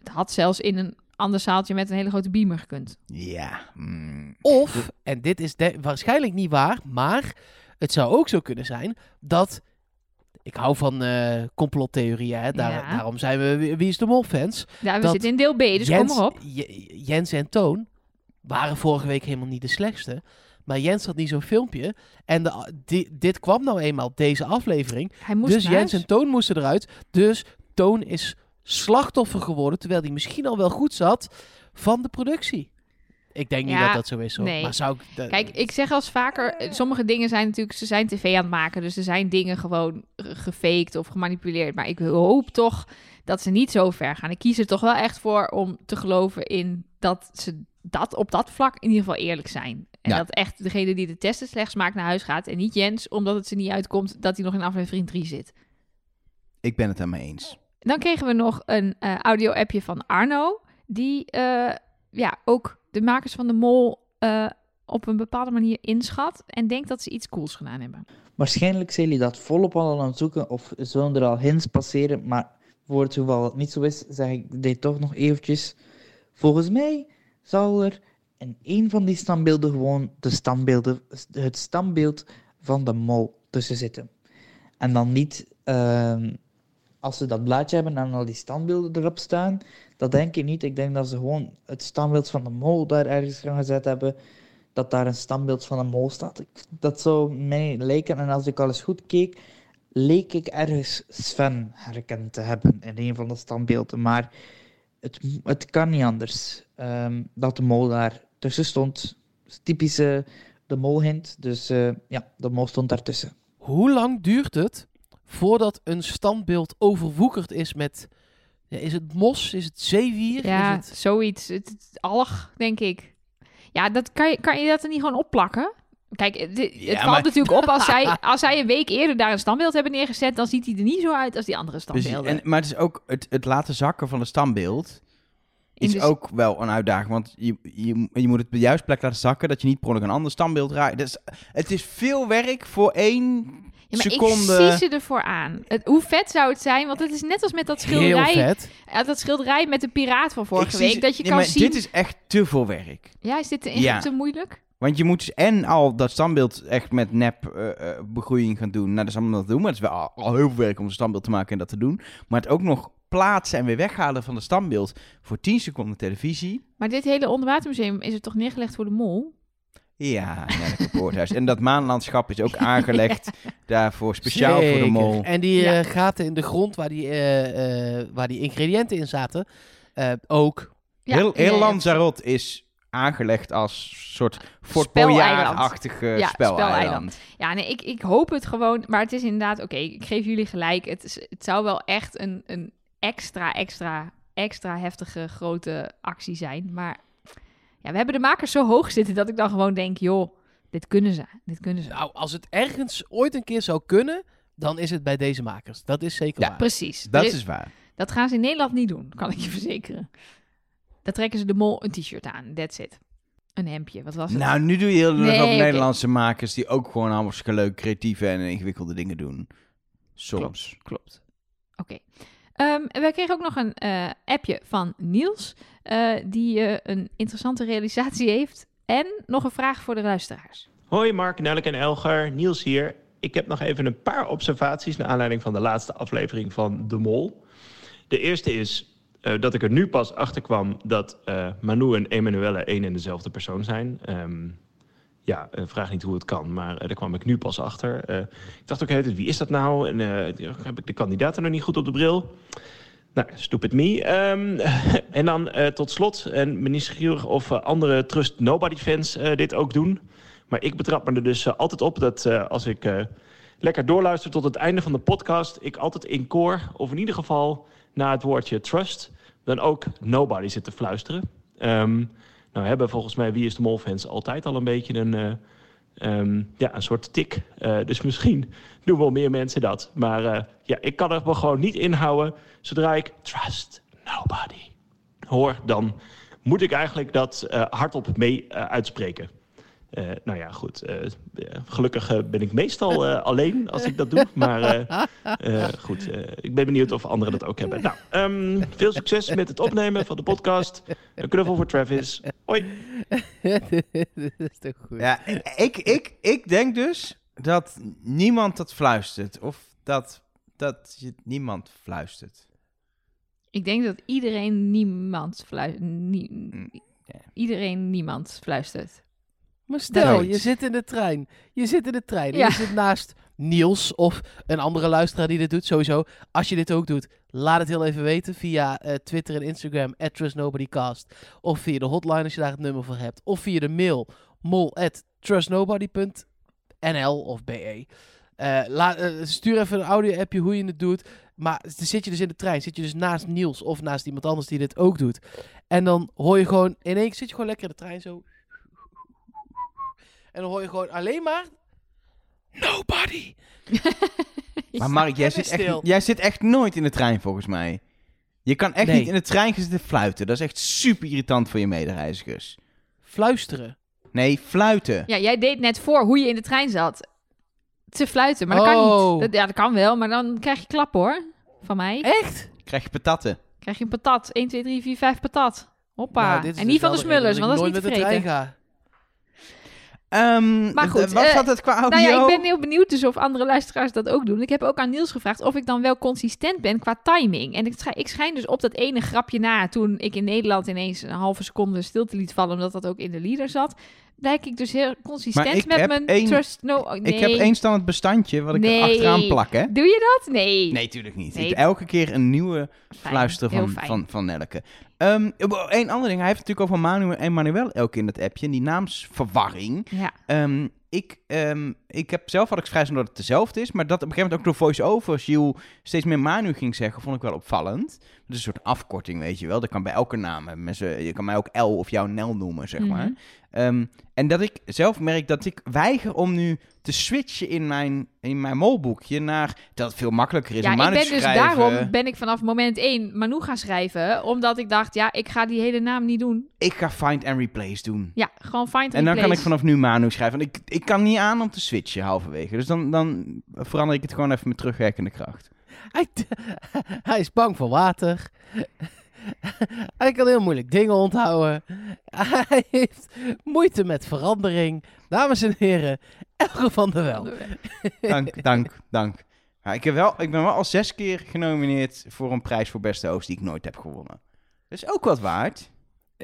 het had zelfs in een ander zaaltje met een hele grote beamer gekund. Ja, mm, Of, en dit is de- waarschijnlijk niet waar, maar het zou ook zo kunnen zijn dat. Ik hou van eh complottheorieën, hè? Daar, Ja. daarom zijn we Wie- is de Mol fans. Ja, we Dat zitten in deel B, dus Jens, kom maar op. J- Jens en Toon waren vorige week helemaal niet de slechtste. Maar Jens had niet zo'n filmpje. En de, di- dit kwam nou eenmaal, deze aflevering. Hij moest dus Jens huis. en Toon moesten eruit. Dus Toon is slachtoffer geworden, terwijl hij misschien al wel goed zat van de productie. Ik denk niet dat dat zo is. Hoor. nee. Maar zou ik, dat- Kijk, ik zeg als vaker, sommige dingen zijn natuurlijk, ze zijn tv aan het maken, dus er zijn dingen gewoon gefaked of gemanipuleerd. Maar ik hoop toch dat ze niet zo ver gaan. Ik kies er toch wel echt voor om te geloven in dat ze dat op dat vlak in ieder geval eerlijk zijn. En Ja. dat echt degene die de testen slechts maakt naar huis gaat en niet Jens, omdat het ze niet uitkomt dat hij nog in aflevering 3 zit. ik ben het daarmee eens. Dan kregen we nog een eh, audio-appje van Arno. Die eh, ja, ook de makers van de Mol eh, op een bepaalde manier inschat. En denkt dat ze iets cools gedaan hebben. Waarschijnlijk zijn jullie dat volop al aan het zoeken of zullen er al hints passeren, maar voor het geval het niet zo is, zeg ik dit toch nog eventjes. Volgens mij zal er in een van die standbeelden gewoon de standbeelden, het standbeeld van de mol tussen zitten. En dan niet, ehm, als ze dat blaadje hebben en al die standbeelden erop staan, dat denk ik niet. Ik denk dat ze gewoon het standbeeld van de mol daar ergens gaan gezet hebben dat daar een standbeeld van een mol staat. Dat zou mij lijken. En als ik al eens goed keek, leek ik ergens Sven herkend te hebben in een van de standbeelden. Maar het, het kan niet anders ehm, dat de mol daar tussen stond. Typische de mol hint. Dus eh, ja, de mol stond daartussen. Hoe lang duurt het voordat een standbeeld overwoekerd is met... Ja, is het mos? Is het zeewier? Ja, Is het... zoiets. Het, het alg, denk ik. Ja, dat kan, je, kan je dat er niet gewoon opplakken? Kijk, het, het Ja, valt maar- natuurlijk op als zij, [laughs] als zij een week eerder daar een standbeeld hebben neergezet, dan ziet hij er niet zo uit als die andere standbeelden. En, maar het is ook het, het laten zakken van het standbeeld. is de- ook wel een uitdaging. Want je, je, je moet het op de juiste plek laten zakken. Dat je niet per ongeluk een ander standbeeld raakt. Dus, het is veel werk voor één Ja, maar seconde. ik zie ze ervoor aan. Het, hoe vet zou het zijn? Want het is net als met dat Heel schilderij. vet. Ja, dat schilderij met de piraat van vorige week. Dat je Nee, kan maar zien. Dit is echt te veel werk. Ja, is dit te, Ja. te moeilijk? Want je moet dus en al dat standbeeld echt met nep eh, eh, begroeiing gaan doen. Nou, dat is allemaal te doen. Maar het is wel al, al heel veel werk om een standbeeld te maken en dat te doen. Maar het ook nog plaatsen en weer weghalen van het standbeeld voor 10 seconden televisie. Maar dit hele onderwatermuseum is er toch neergelegd voor de mol? Ja, [laughs] Poorthuis. En dat maanlandschap is ook aangelegd [laughs] daarvoor, speciaal voor de mol. En die Ja. eh, gaten in de grond waar die, eh, eh, waar die ingrediënten in zaten, eh, ook. Ja, heel heel. Lanzarote is aangelegd als soort Fort Speleiland. Boyard-achtige Ja, speleiland. Ja, nee, ik, ik hoop het gewoon. Maar het is inderdaad, oké, ik geef jullie gelijk. Het, is, het zou wel echt een, een extra, extra, extra heftige grote actie zijn. Maar ja, we hebben de makers zo hoog zitten dat ik dan gewoon denk, joh, dit kunnen ze. Dit kunnen ze. Nou, als het ergens ooit een keer zou kunnen, dan is het bij deze makers. Dat is zeker Ja. waar. Precies. Dat is waar. dat gaan ze in Nederland niet doen, kan ik je verzekeren. Daar trekken ze de mol een t-shirt aan. That's it. Een hemdje, wat was het? Nou, nu doe je heel Nee, oké. Nederlandse makers die ook gewoon hartstikke leuk, creatieve en ingewikkelde dingen doen. Soms. Klopt. Oké. Ehm, en wij kregen ook nog een eh, appje van Niels, eh, die eh, een interessante realisatie [laughs] heeft. En nog een vraag voor de luisteraars. Hoi Mark, Nelleke en Elger, Niels hier. Ik heb nog even een paar observaties naar aanleiding van de laatste aflevering van De Mol. De eerste is eh, dat ik er nu pas achter kwam dat Manu en Emanuelle één en dezelfde persoon zijn. Ehm, ja, vraag niet hoe het kan, maar daar kwam ik nu pas achter. Ik dacht ook, wie is dat nou? En heb ik de kandidaten nog niet goed op de bril? Nou, stupid me. Ehm, [laughs] en dan eh, tot slot, en ben nieuwsgierig of eh, andere Trust Nobody fans eh, dit ook doen. Maar ik betrap me er dus altijd op dat als ik lekker doorluister tot het einde van de podcast, ik altijd in koor, of in ieder geval na het woordje trust, dan ook nobody zit te fluisteren. Ehm, nou hebben volgens mij Wie is de Mol fans altijd al een beetje een, eh, ehm, ja, een soort tik. Eh, dus misschien [laughs] doen wel meer mensen dat. Maar eh, ja, ik kan er gewoon niet inhouden. Zodra ik trust nobody hoor, dan moet ik eigenlijk dat eh, hardop mee uitspreken. Eh, nou ja, goed. eh, eh, gelukkig ben ik meestal eh, [laughs] alleen als ik dat doe. Maar eh, eh, goed, eh, ik ben benieuwd of anderen dat ook hebben. Nou, ehm, veel succes met het opnemen van de podcast. Een knuffel voor Travis. Hoi. [laughs] dat is toch goed. Ja, ik, ik, ik denk dus dat niemand dat fluistert. Of dat, dat je niemand fluistert. Ik denk dat iedereen niemand fluistert. Mm, ja. Iedereen niemand fluistert. Maar stel, je zit in de trein. Je zit in de trein. Ja. Je zit naast Niels of een andere luisteraar die dit doet. Sowieso, als je dit ook doet, laat het heel even weten via eh, Twitter en Instagram, at trustnobodycast. Of via de hotline als je daar het nummer voor hebt. Of via de mail, mol at trustnobody.nl of be. Eh, la- eh, stuur even een audio-appje hoe je het doet. Maar zit je dus in de trein. Zit je dus naast Niels of naast iemand anders die dit ook doet. En dan hoor je gewoon... In één keer zit je gewoon lekker in de trein zo... En dan hoor je gewoon alleen maar... Nobody. [laughs] Maar Mark, jij zit, echt, jij zit echt nooit in de trein volgens mij. Je kan echt Nee. niet in de trein gaan zitten fluiten. Dat is echt super irritant voor je medereizigers. Fluisteren. Nee, fluiten. Ja, jij deed net voor hoe je in de trein zat. Te fluiten, maar dat kan Oh. niet. Dat, ja, dat kan wel, maar dan krijg je klap hoor. Van mij. Echt? Krijg je patatten. Krijg je een patat. 1, 2, 3, 4, 5 patat. Hoppa. Nou, en dus niet van wel de smullers, want dat is niet te vreten. Ga. Maar Ehm, goed, was eh, het qua audio? Nou ja, ik ben heel benieuwd dus of andere luisteraars dat ook doen. Ik heb ook aan Niels gevraagd of ik dan wel consistent ben qua timing. En ik, schijn, ik schijn dus op dat ene grapje na, toen ik in Nederland ineens een halve seconde stilte liet vallen, omdat dat ook in de leader zat, blijk ik dus heel consistent met mijn één- trust. No, oh, nee. Ik heb één standaard bestandje wat ik Nee. er achteraan plak, hè? Doe je dat? Nee. Nee, tuurlijk niet. Nee. Ik- elke keer een nieuwe Fijn, heel van, van, van Nelleke. Ehm Eén ander ding. Hij heeft het natuurlijk over Manu en Manuel elke in dat appje. En die naamsverwarring. Ja. Ehm, ik, ehm, ik heb zelf had ik vrij dat het dezelfde is. Maar dat op een gegeven moment ook door voice-over Gilles steeds meer Manu ging zeggen, vond ik wel opvallend. Dat is een soort afkorting, weet je wel. Dat kan bij elke naam. Mensen, je kan mij ook L of jouw Nel noemen, zeg maar. Mhm. Ehm, en dat ik zelf merk dat ik weiger om nu te switchen in mijn, in mijn molboekje naar dat het veel makkelijker is Ja, om ik Manu ben te dus schrijven. daarom ben ik vanaf moment 1 Manu gaan schrijven. Omdat ik dacht, ja, ik ga die hele naam niet doen. Ik ga find and replace doen. Ja, gewoon find En dan kan ik replace. vanaf nu Manu schrijven. Want ik, ik kan niet aan om te switchen halverwege. Dus dan, dan verander ik het gewoon even met terugwerkende kracht. Hij, [laughs] hij is bang voor water. [laughs] Hij kan heel moeilijk dingen onthouden. [laughs] Hij heeft moeite met verandering. Dames en heren, Elge van der Wel. Dank, [laughs] dank, dank. Ja, ik, heb wel, ik ben wel al zes keer genomineerd voor een prijs voor beste host die ik nooit heb gewonnen. Dat is ook wat waard.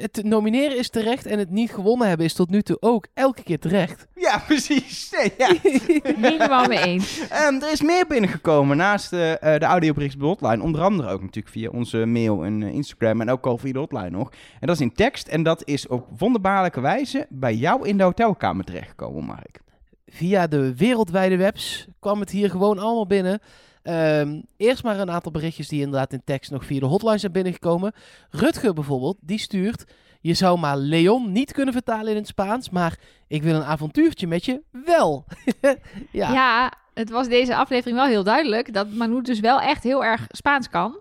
Het nomineren is terecht en het niet gewonnen hebben is tot nu toe ook elke keer terecht. Ja, [laughs] precies. Nee, ja. [laughs] Helemaal mee eens. Ehm, er is meer binnengekomen naast de, eh, de audiobericht op de hotline. Onder andere ook natuurlijk via onze mail en eh, Instagram en ook al via de hotline nog. En dat is in tekst en dat is op wonderbaarlijke wijze bij jou in de hotelkamer terechtgekomen, Mark. Via de wereldwijde webs kwam het hier gewoon allemaal binnen. Ehm, eerst maar een aantal berichtjes die inderdaad in tekst nog via de hotline zijn binnengekomen. Rutger bijvoorbeeld, die stuurt... Je zou maar Leon niet kunnen vertalen in het Spaans, maar ik wil een avontuurtje met je wel. [laughs] ja. Ja. het was deze aflevering wel heel duidelijk dat Manu dus wel echt heel erg Spaans kan.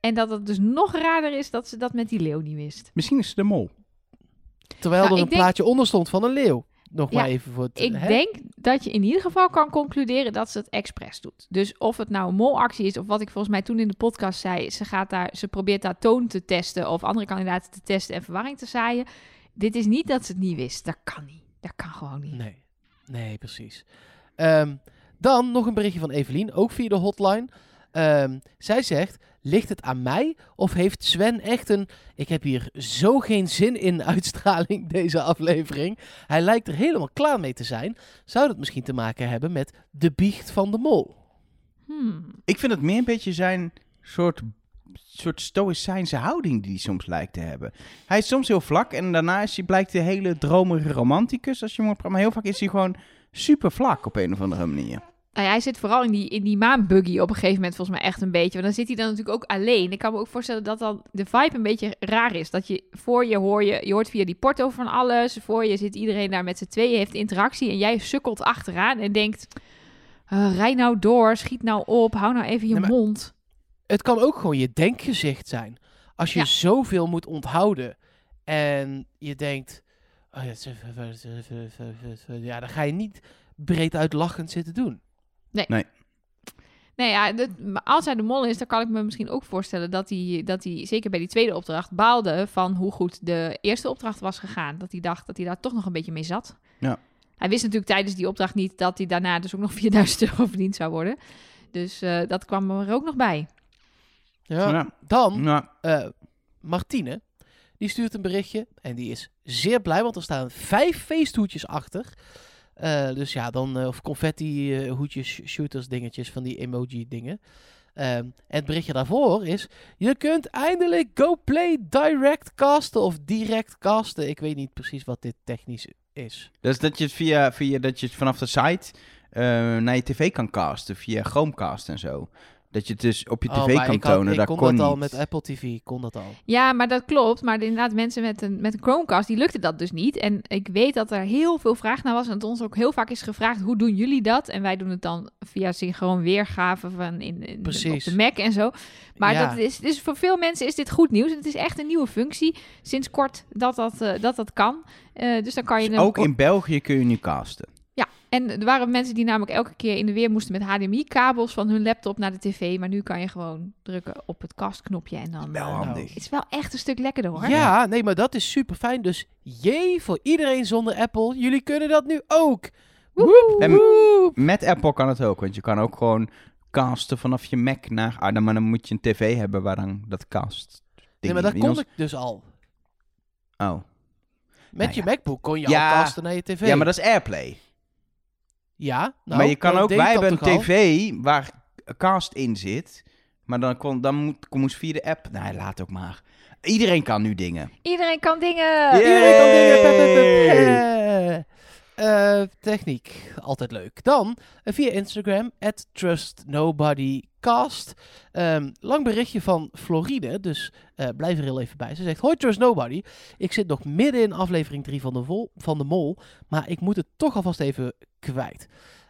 En dat het dus nog raarder is dat ze dat met die leeuw niet wist. Misschien is het de mol. Terwijl Nou, er een denk- plaatje onder stond van een leeuw. Nog Ja, maar even voor het... Ik hè? denk dat je in ieder geval kan concluderen dat ze het expres doet. Dus of het nou een molactie is, of wat ik volgens mij toen in de podcast zei, ze, gaat daar, ze probeert daar toon te testen of andere kandidaten te testen en verwarring te zaaien. Dit is niet dat ze het niet wist. Dat kan niet. Dat kan gewoon niet. Nee, nee, precies. Ehm, dan nog een berichtje van Evelien, ook via de hotline. Ehm, zij zegt, ligt het aan mij of heeft Sven echt een... Ik heb hier zo geen zin in [laughs] uitstraling, deze aflevering. Hij lijkt er helemaal klaar mee te zijn. Zou dat misschien te maken hebben met de biecht van de mol? Hmm. Ik vind het meer een beetje zijn soort, soort stoïcijnse houding die hij soms lijkt te hebben. Hij is soms heel vlak en daarna is hij, blijkt de hele dromige romanticus. Als je maar heel vaak is hij gewoon super vlak op een of andere manier. Nou ja, hij zit vooral in die, in die maanbuggy op een gegeven moment volgens mij echt een beetje. Want dan zit hij dan natuurlijk ook alleen. Ik kan me ook voorstellen dat dan de vibe een beetje raar is. Dat je voor je hoor je, je hoort via die porto van alles. Voor je zit iedereen daar met z'n tweeën, heeft interactie. En jij sukkelt achteraan en denkt, eh, rij nou door, schiet nou op, hou nou even je Nee, mond. Het kan ook gewoon je denkgezicht zijn. Als je Ja. zoveel moet onthouden en je denkt... Oh ja, ja, dan ga je niet breed uitlachend zitten doen. Nee, ja, dat- maar als hij de mol is, dan kan ik me misschien ook voorstellen dat hij, dat hij, zeker bij die tweede opdracht, baalde van hoe goed de eerste opdracht was gegaan. Dat hij dacht dat hij daar toch nog een beetje mee zat. Ja. Hij wist natuurlijk tijdens die opdracht niet dat hij daarna dus ook nog [laughs] 4000 euro verdiend zou worden. Dus eh, dat kwam er ook nog bij. Ja. Ja. Dan eh, Martine, die stuurt een berichtje en die is zeer blij, want er staan vijf feesthoedjes achter. Eh, dus ja, dan, eh, of confetti eh, hoedjes, shooters dingetjes, van die emoji dingen. Ehm, en het berichtje daarvoor is, je kunt eindelijk Go Play direct casten of direct casten. Ik weet niet precies wat dit technisch is. dus dat je het via, via dat je het vanaf de site naar je tv kan casten, via Chromecast en zo. Dat je het dus op je Oh, tv kan ik had- tonen, ik dat kon kon dat al niet. met Apple TV, kon dat al. Ja, maar dat klopt. Maar inderdaad, mensen met een, met een Chromecast, die lukte dat dus niet. En ik weet dat er heel veel vraag naar was. En het ons ook heel vaak is gevraagd, hoe doen jullie dat? En wij doen het dan via synchroon weergave van in, in de, op de Mac en zo. Maar Ja. dat is, dus voor veel mensen is dit goed nieuws. En het is echt een nieuwe functie. Sinds kort dat dat, eh, dat, dat kan. Eh, dus dan kan je... Dus ook in België kun je nu casten. En er waren mensen die namelijk elke keer in de weer moesten met HDMI-kabels van hun laptop naar de tv. Maar nu kan je gewoon drukken op het kastknopje en dan... Wel eh, handig. Het is wel echt een stuk lekkerder hoor. Ja, nee, maar dat is super fijn. Dus jee voor iedereen zonder Apple. Jullie kunnen dat nu ook. Woep, En- woep. Met Apple kan het ook, want je kan ook gewoon casten vanaf je Mac naar... Ah, dan, maar dan moet je een tv hebben waar dan dat cast... Nee, maar dat kon ik dus al. Oh. Met Nou je ja. MacBook kon je Ja. al casten naar je tv. Ja, maar dat is Airplay. Ja, nou, maar je kan dat ook... Wij hebben een al? tv waar cast in zit. Maar dan, kon, dan moet, moest via de app... Nee, laat ook maar. Iedereen kan nu dingen. Iedereen kan dingen! Ja. Iedereen kan dingen. Eh, eh, techniek, altijd leuk. Dan eh, via Instagram, at trustnobody Cast. Ehm, lang berichtje van Floride, dus eh, blijf er heel even bij. Ze zegt, hoi Trust Nobody. Ik zit nog midden in aflevering 3 van de, Vol- van de Mol, maar ik moet het toch alvast even kwijt.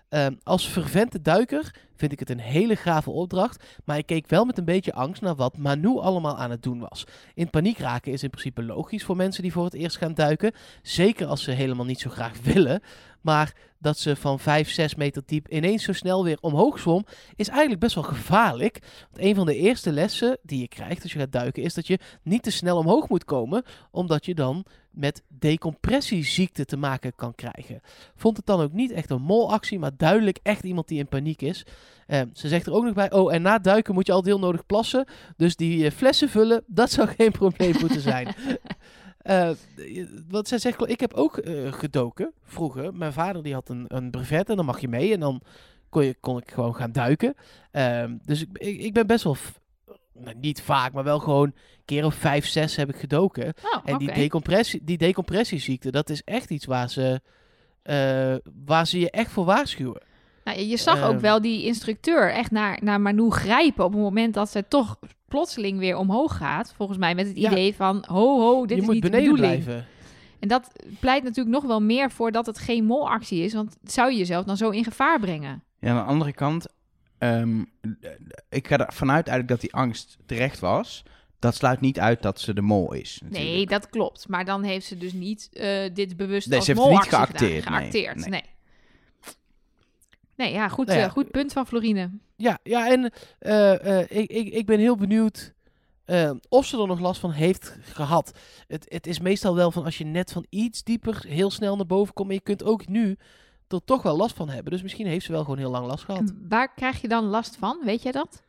Ehm, als fervente duiker vind ik het een hele gave opdracht, maar ik keek wel met een beetje angst naar wat Manu allemaal aan het doen was. In paniek raken is in principe logisch voor mensen die voor het eerst gaan duiken, zeker als ze helemaal niet zo graag [laughs] willen. Maar dat ze van 5, 6 meter diep ineens zo snel weer omhoog zwom, is eigenlijk best wel gevaarlijk. Want een van de eerste lessen die je krijgt als je gaat duiken, is dat je niet te snel omhoog moet komen, omdat je dan met decompressieziekte te maken kan krijgen. Vond het dan ook niet echt een molactie, maar duidelijk echt iemand die in paniek is. Eh, ze zegt er ook nog bij, oh, en na duiken moet je al heel nodig plassen. Dus die eh, flessen vullen, [laughs] dat zou geen probleem moeten zijn. [laughs] Eh, wat zij zegt, ik heb ook eh, gedoken vroeger. Mijn vader die had een, een brevet en dan mag je mee. En dan kon, je, kon ik gewoon gaan duiken. Ehm, dus ik, ik, ik ben best wel, nou, niet vaak, maar wel gewoon een keer of vijf, zes heb ik gedoken. Oh, En die, decompressie, die decompressieziekte, dat is echt iets waar ze, eh, waar ze je echt voor waarschuwen. Nou, je zag ook Ehm. wel die instructeur echt naar, naar Manu grijpen op het moment dat ze toch plotseling weer omhoog gaat. Volgens mij met het Ja. idee van, ho ho, dit je is moet niet de beneden bedoeling. blijven. En dat pleit natuurlijk nog wel meer voor dat het geen molactie is. Want zou je jezelf dan zo in gevaar brengen? Ja, aan de andere kant, ehm, ik ga ervan uit eigenlijk dat die angst terecht was. Dat sluit niet uit dat ze de mol is. Nee, natuurlijk. dat klopt. Maar dan heeft ze dus niet eh, dit bewust Nee, als ze heeft het niet gedaan. geacteerd, nee. Nee. Nee. Nee. ja, goed, Nou ja, eh, goed punt van Florine. Ja, ja en eh, eh, ik, ik, ik ben heel benieuwd of ze er nog last van heeft gehad. Het, het is meestal wel van als je net van iets dieper heel snel naar boven komt. Maar je kunt ook nu er toch wel last van hebben. Dus misschien heeft ze wel gewoon heel lang last gehad. En waar krijg je dan last van? Weet jij dat?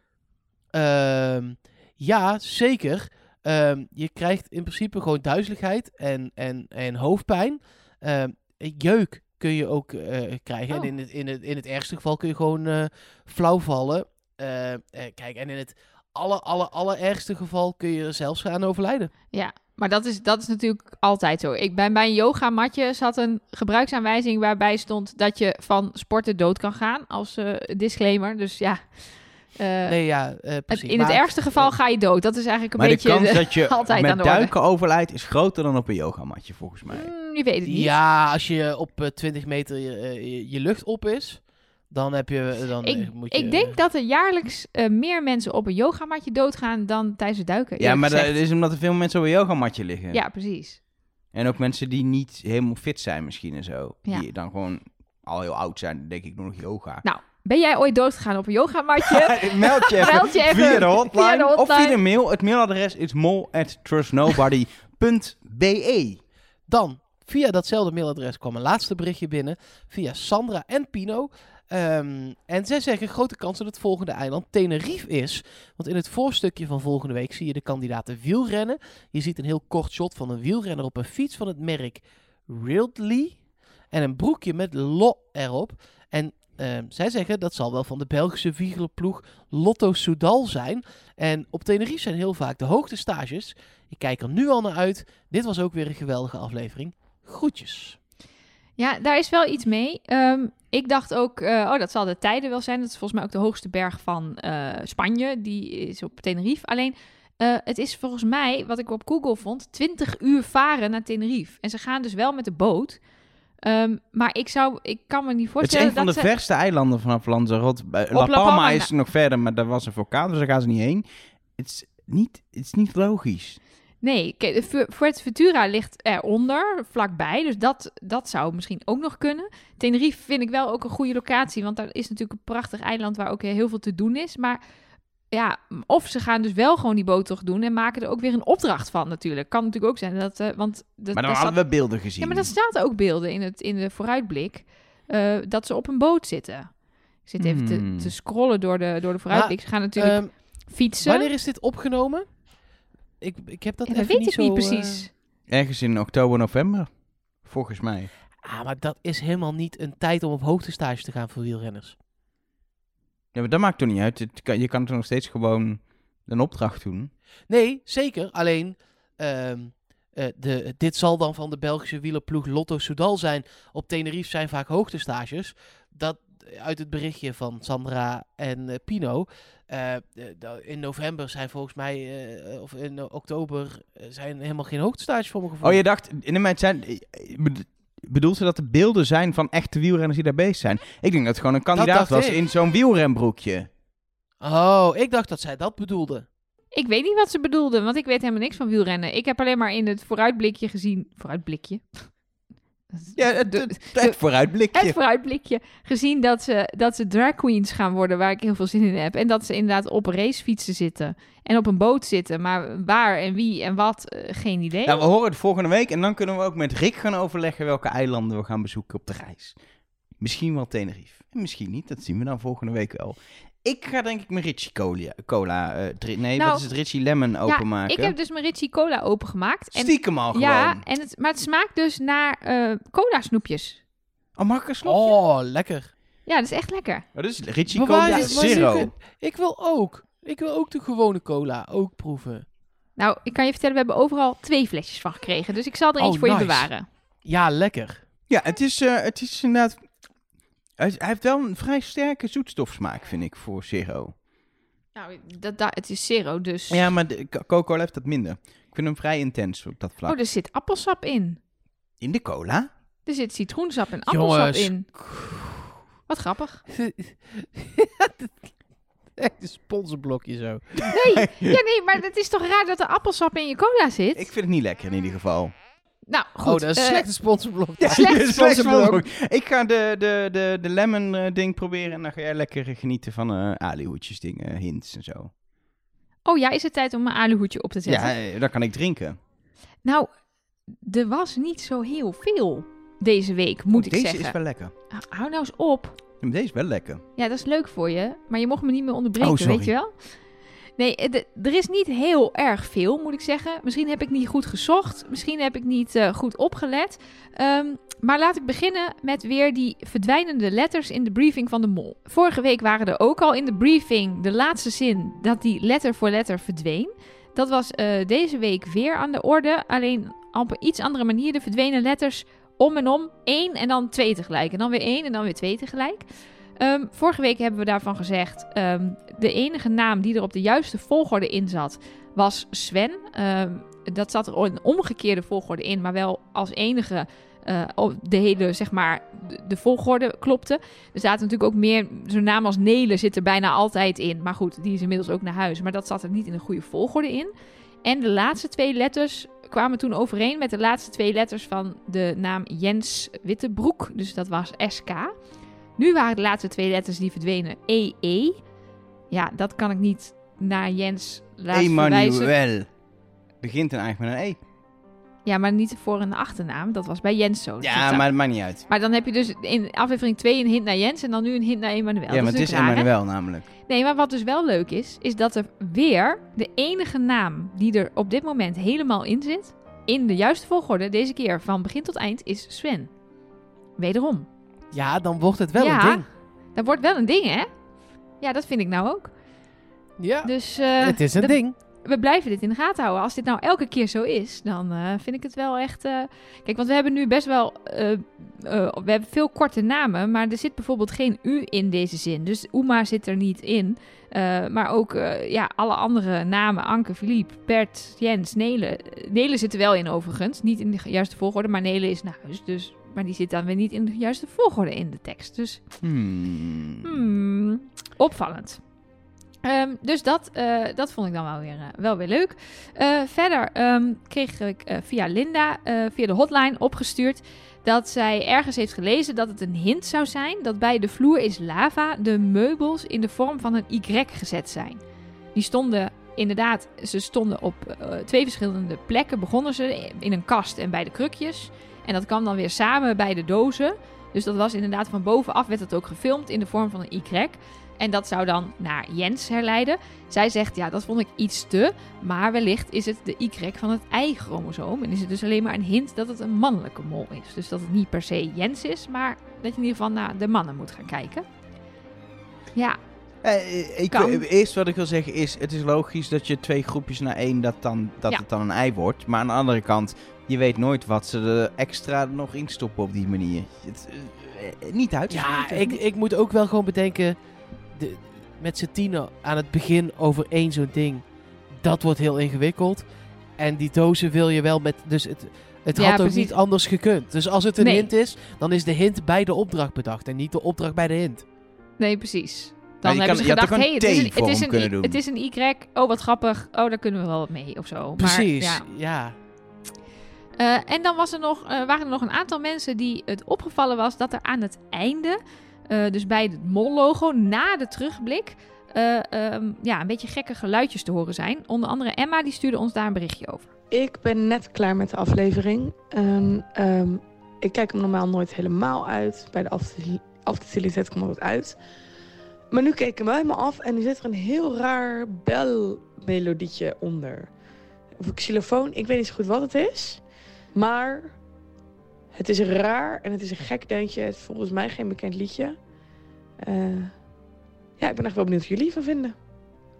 Ehm, ja, zeker. Ehm, je krijgt in principe gewoon duizeligheid en, en, en hoofdpijn. Ehm, jeuk kun je ook eh, krijgen. Oh. En in het, in, het, in het ergste geval kun je gewoon eh, flauw vallen. Eh, kijk, en in het aller, aller, allerergste geval kun je er zelfs gaan overlijden. Ja, maar dat is, dat is natuurlijk altijd zo. Ik ben bij een yogamatje zat een gebruiksaanwijzing waarbij stond dat je van sporten dood kan gaan als disclaimer. Dus ja, eh, nee, ja, eh, precies. in het Maar, ergste geval ga je dood. Dat is eigenlijk een maar de beetje kans de- dat je [laughs] altijd aan met de duiken overlijdt is groter dan op een yogamatje, volgens mij. Mm, je weet het niet. Ja, als je op eh, 20 meter je, eh, je, je lucht op is, dan heb je... Dan Ik, moet je, ik denk dat er jaarlijks eh, meer mensen op een yogamatje doodgaan dan tijdens het duiken. Ja, maar dat is omdat er veel mensen op een yogamatje liggen. Ja, precies. En ook mensen die niet helemaal fit zijn misschien en zo. Ja. Die dan gewoon al heel oud zijn, denk ik nog yoga. Nou, ben jij ooit doodgegaan op een yogamatje? [laughs] Meld je even, Meld je even via, de hotline, via de of via de mail. Het mailadres is mol@trustnobody.be. Dan, via datzelfde mailadres kwam een laatste berichtje binnen. Via Sandra en Pino. Ehm, en zij zeggen grote kans dat het volgende eiland Tenerife is. Want in het voorstukje van volgende week zie je de kandidaten wielrennen. Je ziet een heel kort shot van een wielrenner op een fiets van het merk Ridley. En een broekje met LO erop. En ehm, zij zeggen dat zal wel van de Belgische wielerploeg Lotto Soudal zijn. En op Tenerife zijn heel vaak de hoogtestages. Ik kijk er nu al naar uit. Dit was ook weer een geweldige aflevering. Groetjes. Ja, daar is wel iets mee. Ehm, ik dacht ook, eh, oh, dat zal de tijden wel zijn. Dat is volgens mij ook de hoogste berg van eh, Spanje. Die is op Tenerife. Alleen, eh, het is volgens mij, wat ik op Google vond, 20 uur varen naar Tenerife. En ze gaan dus wel met de boot. Ehm, maar ik zou, ik kan me niet Het is voorstellen een van de dat ze... verste eilanden vanaf Lanzarote. La La Palma, is nog verder, maar daar was een vulkaan, dus daar gaan ze niet heen. Het is niet, het is niet logisch. Nee, Fuerteventura ligt eronder, vlakbij. Dus dat, dat zou misschien ook nog kunnen. Tenerife vind ik wel ook een goede locatie. Want daar is natuurlijk een prachtig eiland waar ook heel veel te doen is. Maar ja, of ze gaan dus wel gewoon die boottocht doen... en maken er ook weer een opdracht van natuurlijk. Kan natuurlijk ook zijn. Dat, eh, want dat, Maar dan hadden staat- we beelden gezien. Ja, maar er staan ook beelden in, het, in de vooruitblik... eh, dat ze op een boot zitten. Ik zit even Hmm. te, te scrollen door de, door de vooruitblik. Ze gaan natuurlijk Ehm, fietsen. wanneer is dit opgenomen? Ik, ik heb dat Ja, dat even weet ik niet zo, eh, precies. Ergens in oktober, november. Volgens mij. Ah, maar dat is helemaal niet een tijd om op hoogtestage te gaan voor wielrenners. Ja, maar dat maakt toch niet uit. Het kan, je kan toch nog steeds gewoon een opdracht doen. Nee, zeker. Alleen, ehm, eh, de, dit zal dan van de Belgische wielerploeg Lotto Soudal zijn. Op Tenerife zijn vaak hoogtestages. Dat, uit het berichtje van Sandra en eh, Pino. eh, in november zijn volgens mij, of in oktober, zijn helemaal geen hoogtestages voor me gevoel. Oh, je dacht, in de zijn... bed- Bedoelt ze dat er beelden zijn van echte wielrenners die daar bezig zijn? Ik denk dat het gewoon een kandidaat was ik. in zo'n wielrenbroekje. Oh, ik dacht dat zij dat bedoelde. Ik weet niet wat ze bedoelden, want ik weet helemaal niks van wielrennen. Ik heb alleen maar in het vooruitblikje gezien... Vooruitblikje? Ja, het, De- het, het vooruitblikje. het vooruitblikje gezien dat ze, dat ze drag queens gaan worden, waar ik heel veel zin in heb. En dat ze inderdaad op racefietsen zitten en op een boot zitten. Maar waar en wie en wat, eh, geen idee. Nou, we horen het volgende week en dan kunnen we ook met Rick gaan overleggen welke eilanden we gaan bezoeken op de reis. Misschien wel Tenerife. En misschien niet, dat zien we dan volgende week wel. Ik ga denk ik mijn Ritchie Cola, cola eh, nee, Nou, wat is het, Ritchie Lemon openmaken. ik heb dus mijn Ritchie Cola opengemaakt. En, Stiekem al gewoon. ja, en het, maar het smaakt dus naar eh cola snoepjes. Oh, mag ik een slokje? Oh, lekker. Ja, dat is echt lekker. Oh, dat is Ritchie Cola Zero. Ik wil ook. Ik wil ook de gewone cola ook proeven. Nou, ik kan je vertellen, we hebben overal twee flesjes van gekregen. Dus ik zal er Oh, eentje voor nice. je bewaren. Ja, lekker. Ja, het is, eh, het is inderdaad... Hij, heeft wel een vrij sterke zoetstofsmaak, vind ik, voor Zero. Nou, dat, dat, het is zero, dus... Ja, maar de Co- Coca-Cola heeft dat minder. Ik vind hem vrij intens op dat vlak. Oh, er zit appelsap in. In de cola? Er zit citroensap en appelsap Jongens. in. Wat grappig. [laughs] Echt een sponsorblokje zo. Nee, ja, nee, maar het is toch raar dat er appelsap in je cola zit? Ik vind het niet lekker in ieder geval. Nou, goed. oh, dat is een eh, slechte sponsorblok. Ja, [laughs] slecht Slecht sponsorblok. Ik ga de, de, de, de lemon eh, ding proberen en dan ga jij lekker genieten van eh alihoedjes dingen, hints en zo. Oh ja, is het tijd om mijn aluhoedje op te zetten? Ja, dan kan ik drinken. Nou, er was niet zo heel veel deze week, moet ik Deze zeggen. is wel lekker. Hou nou eens op. Deze is wel lekker. Ja, dat is leuk voor je, maar je mocht me niet meer onderbreken, Oh, weet je wel? Nee, eh, er is niet heel erg veel, moet ik zeggen. Misschien heb ik niet goed gezocht. Misschien heb ik niet eh, goed opgelet. Ehm, maar laat ik beginnen met weer die verdwijnende letters in de briefing van de mol. Vorige week waren er ook al in de briefing de laatste zin dat die letter voor letter verdween. Dat was eh, deze week weer aan de orde. Alleen op een iets andere manier. De verdwenen letters om en om. één en dan twee tegelijk. En dan weer één en dan weer twee tegelijk. Ehm, vorige week hebben we daarvan gezegd. ehm, de enige naam die er op de juiste volgorde in zat, was Sven. Ehm, dat zat er in omgekeerde volgorde in, maar wel als enige. eh, de hele, zeg maar, de, de volgorde klopte. Er zaten natuurlijk ook meer. Zo'n naam als Nelen zit er bijna altijd in. Maar goed, die is inmiddels ook naar huis. Maar dat zat er niet in de goede volgorde in. En de laatste twee letters kwamen toen overeen met de laatste twee letters van de naam Jens Wittebroek. Dus dat was SK. Nu waren de laatste twee letters die verdwenen EE. Ja, dat kan ik niet naar Jens laten verwijzen. Emanuel. Begint dan eigenlijk met een E. Ja, maar niet voor een achternaam. Dat was bij Jens zo. Ja, Dat- maar het maakt niet uit. maar dan heb je dus in aflevering 2 een hint naar Jens en dan nu een hint naar Emanuel. ja, maar het is hè? Emanuel namelijk. Nee, maar wat dus wel leuk is, is dat er weer de enige naam die er op dit moment helemaal in zit, in de juiste volgorde, deze keer van begin tot eind, is Sven. Wederom. Ja, dan wordt het wel Ja. een ding. Dat wordt wel een ding, hè? Ja, dat vind ik nou ook. Ja, Dus eh, het is een ding. we blijven dit in de gaten houden. Als dit nou elke keer zo is, dan eh, vind ik het wel echt... eh, Kijk, want we hebben nu best wel... we hebben veel korte namen, maar er zit bijvoorbeeld geen U in deze zin. Dus Uma zit er niet in. Maar ook ja, alle andere namen, Anke, Philippe, Bert, Jens, Nele. Nele zit er wel in overigens, niet in de juiste volgorde, maar Nele is naar huis. Dus, maar die zit dan weer niet in de juiste volgorde in de tekst. Dus Hmm. Hmm, opvallend. Ehm, dus dat, eh, dat vond ik dan wel weer, eh, wel weer leuk. Eh, verder ehm, kreeg ik via Linda, via de hotline opgestuurd... dat zij ergens heeft gelezen dat het een hint zou zijn... dat bij de vloer is lava de meubels in de vorm van een Y gezet zijn. Die stonden inderdaad, ze stonden op twee verschillende plekken. Begonnen ze in een kast en bij de krukjes. En dat kwam dan weer samen bij de dozen... Dus dat was inderdaad van bovenaf werd het ook gefilmd in de vorm van een Y. En dat zou dan naar Jens herleiden. Zij zegt, ja, dat vond ik iets te. Maar wellicht is het de Y van het Y-chromosoom. En is het dus alleen maar een hint dat het een mannelijke mol is. Dus dat het niet per se Jens is, maar dat je in ieder geval naar de mannen moet gaan kijken. Ja, Eh, ik, Kan. eh, eerst wat ik wil zeggen is, het is logisch dat je twee groepjes naar één, dat, dan, dat Ja. het dan een ei wordt. Maar aan de andere kant, je weet nooit wat ze er extra nog in stoppen op die manier. Het, eh, niet uit. Ja, ik, ik moet ook wel gewoon bedenken... De, met z'n tienen aan het begin over één zo'n ding... Dat wordt heel ingewikkeld. En die dozen wil je wel met... Dus het, het Ja, had ook niet anders gekund. Dus als het een Nee. hint is, dan is de hint bij de opdracht bedacht. En niet de opdracht bij de hint. Nee, precies. Maar Dan hebben kan- ze gedacht, hey, een het is een, het, is een, kunnen Y- doen. het is een Y. Oh, wat grappig. Oh, daar kunnen we wel wat mee of zo. Maar, Precies, ja. ja. Eh, en dan was er nog, eh, waren er nog een aantal mensen die het opgevallen was dat er aan het einde, eh, dus bij het mol-logo, na de terugblik, eh, ehm, ja, een beetje gekke geluidjes te horen zijn. Onder andere Emma, die stuurde ons daar een berichtje over. Ik ben net klaar met de aflevering. Ehm, ik kijk hem normaal nooit helemaal uit. Bij de aftelserie zet ik hem altijd uit. Maar nu keek ik hem af en nu zit er een heel raar belmelodietje onder. Of een ik weet niet zo goed wat het is. Maar het is raar en het is een gek deuntje. Het is volgens mij geen bekend liedje. Eh, ja, ik ben echt wel benieuwd wat jullie van vinden.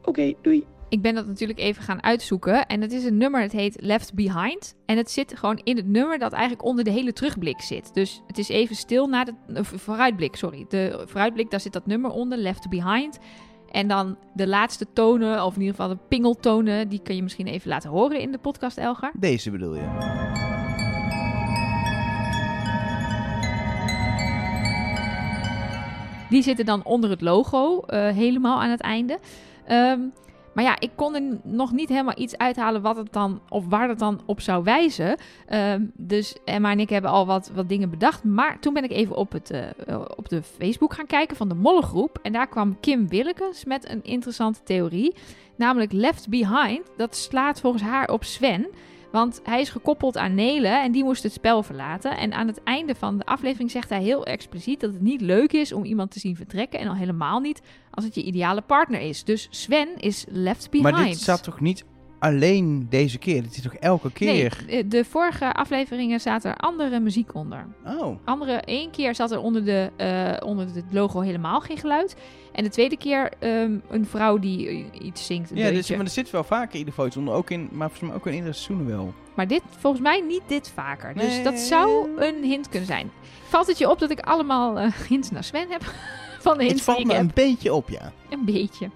Oké, doei. Ik ben dat natuurlijk even gaan uitzoeken. En het is een nummer, het heet Left Behind. En het zit gewoon in het nummer dat eigenlijk onder de hele terugblik zit. Dus het is even stil na de vooruitblik, sorry. De vooruitblik, daar zit dat nummer onder, Left Behind. En dan de laatste tonen, of in ieder geval de pingeltonen, die kun je misschien even laten horen in de podcast, Elgar. Deze bedoel je. Die zitten dan onder het logo, eh, helemaal aan het einde. Ehm, maar ja, ik kon er nog niet helemaal iets uithalen wat het dan, of waar het dan op zou wijzen. Ehm, dus Emma en ik hebben al wat, wat dingen bedacht. Maar toen ben ik even op, het, eh, eh, op de Facebook gaan kijken van de Mollengroep. En daar kwam Kim Willekes met een interessante theorie. Namelijk Left Behind. Dat slaat volgens haar op Sven. Want hij is gekoppeld aan Nele en die moest het spel verlaten. En aan het einde van de aflevering zegt hij heel expliciet dat het niet leuk is om iemand te zien vertrekken. En al helemaal niet als het je ideale partner is. Dus Sven is left behind. Maar dit zat toch niet alleen deze keer? Dit is toch elke keer? Nee, de vorige afleveringen zaten er andere muziek onder. Oh. Andere, één keer zat er onder, de, eh, onder het logo helemaal geen geluid. En de tweede keer ehm, een vrouw die eh, iets zingt. Een Ja, deuntje. maar er zit wel vaker in de foto's onder. Ook in, maar volgens mij ook in iedere seizoen wel. Maar dit, volgens mij niet dit vaker. Dus Nee. dat zou een hint kunnen zijn. Valt het je op dat ik allemaal eh, hints naar Sven heb? [laughs] Van de Het hints die valt ik me heb? een beetje op, ja. Een beetje.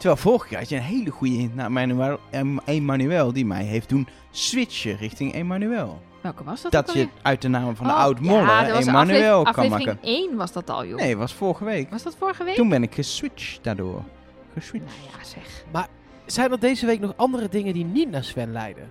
Terwijl vorige keer had je een hele goede hint naar Emmanuel, Em- Emmanuel die mij heeft doen switchen richting Emmanuel. Welke was dat? Dat je alweer? uit de naam van de Oh, ja, was Emmanuel aflevering, kan aflevering maken. 1 was dat al, joh. Nee, was vorige week. Was dat vorige week? Toen ben ik geswitcht daardoor. Geswitcht. Nou ja, zeg. Zijn er deze week nog andere dingen die niet naar Sven leiden?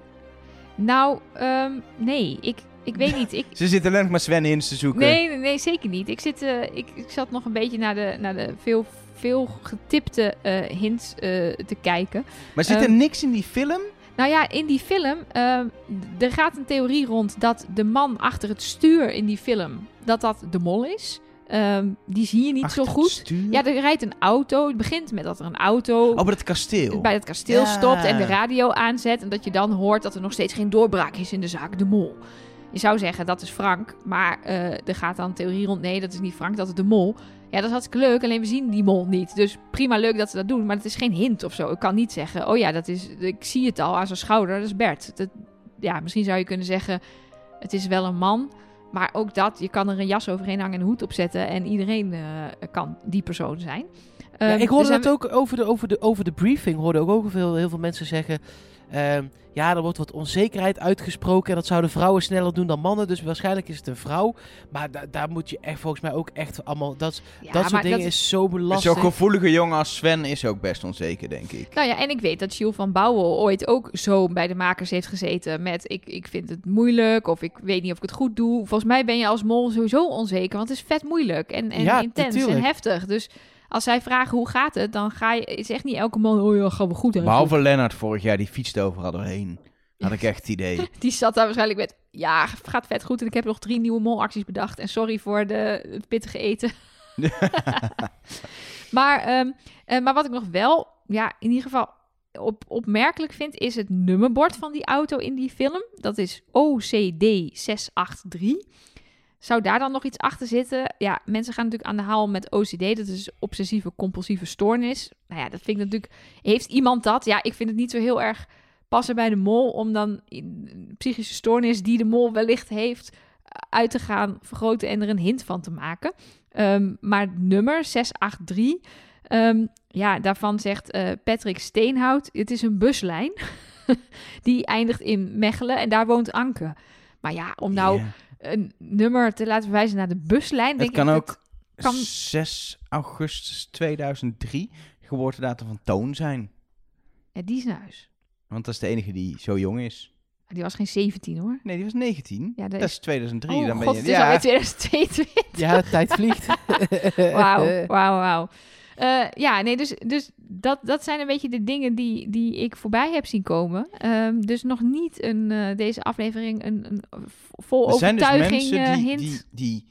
Nou, ehm, nee. Ik, ik weet niet. Ik, [laughs] Ze zitten alleen nog maar Sven in te zoeken. nee, nee, nee, zeker niet. Ik, zit, eh, ik, ik zat nog een beetje naar de, naar de veel, veel getipte eh, hints eh, te kijken. Maar zit er Ehm, niks in die film? Nou ja, in die film, ehm, er gaat een theorie rond dat de man achter het stuur in die film, dat dat de mol is. Ehm, die zie je niet Achter zo goed. Ja, er rijdt een auto. Het begint met dat er een auto Oh, bij het kasteel. bij het kasteel Ja. stopt en de radio aanzet. En dat je dan hoort dat er nog steeds geen doorbraak is in de zaak De Mol. Je zou zeggen, dat is Frank. Maar eh, er gaat dan een theorie rond, nee, dat is niet Frank, dat is de mol. Ja, dat is hartstikke leuk, alleen we zien die mol niet. Dus prima leuk dat ze dat doen, maar het is geen hint of zo. Ik kan niet zeggen, oh ja, dat is, ik zie het al aan zijn schouder, dat is Bert. Dat, ja, misschien zou je kunnen zeggen, het is wel een man. Maar ook dat, je kan er een jas overheen hangen en een hoed opzetten. En iedereen eh, kan die persoon zijn. Ja, Ehm, ik hoorde dus dat ook over de, over de, over de briefing. Hoorde ook, ook veel, heel veel mensen zeggen. Ehm, ja, er wordt wat onzekerheid uitgesproken. En dat zouden vrouwen sneller doen dan mannen. Dus waarschijnlijk is het een vrouw. Maar da- daar moet je echt volgens mij ook echt allemaal. Dat, Ja, dat soort maar dingen dat- is zo Zo'n lastig. gevoelige jongen als Sven is ook best onzeker, denk ik. Nou ja, en ik weet dat Jules van Bouwel ooit ook zo bij de makers heeft gezeten met ik, ik vind het moeilijk of ik weet niet of ik het goed doe. Volgens mij ben je als mol sowieso onzeker, want het is vet moeilijk en, en Ja, intens en heftig. Dus als zij vragen hoe gaat het, dan ga je, is echt niet elke man, oh ja, gaan we goed. eigenlijk. Behalve Lennart vorig jaar, die fietste overal doorheen. Had ik echt het idee. [laughs] Die zat daar waarschijnlijk met, ja, gaat vet goed en ik heb nog drie nieuwe molacties bedacht en sorry voor de, het pittige eten. [laughs] [laughs] maar, ehm, eh, maar wat ik nog wel, ja, in ieder geval op, opmerkelijk vind, is het nummerbord van die auto in die film. Dat is OCD 683. Zou daar dan nog iets achter zitten? Ja, mensen gaan natuurlijk aan de haal met OCD. Dat is obsessieve compulsieve stoornis. Nou ja, dat vind ik natuurlijk... Heeft iemand dat? Ja, ik vind het niet zo heel erg passen bij de mol om dan psychische stoornis die de mol wellicht heeft uit te gaan vergroten en er een hint van te maken. Ehm, maar nummer 683, ehm, ja, daarvan zegt eh, Patrick Steenhout, het is een buslijn [laughs] die eindigt in Mechelen en daar woont Anke. Maar ja, om nou. Een nummer te laten verwijzen naar de buslijn, denk Het kan ik ook dat kan- 6 augustus 2003 geboortedatum van Toon zijn. Ja, die is naar huis. Want dat is de enige die zo jong is. Die was geen 17 hoor. Nee, die was 19. Ja, dat dat is- is 2003. Oh dan ben god, je... het is alweer 2022. Ja, de tijd vliegt. [laughs] [laughs] Wauw, wauw, wauw. Eh, ja, nee, dus, dus dat, dat zijn een beetje de dingen die, die ik voorbij heb zien komen. Ehm, dus nog niet een, eh, deze aflevering een, een vol Er zijn dus overtuiging mensen eh, die, hint. die, die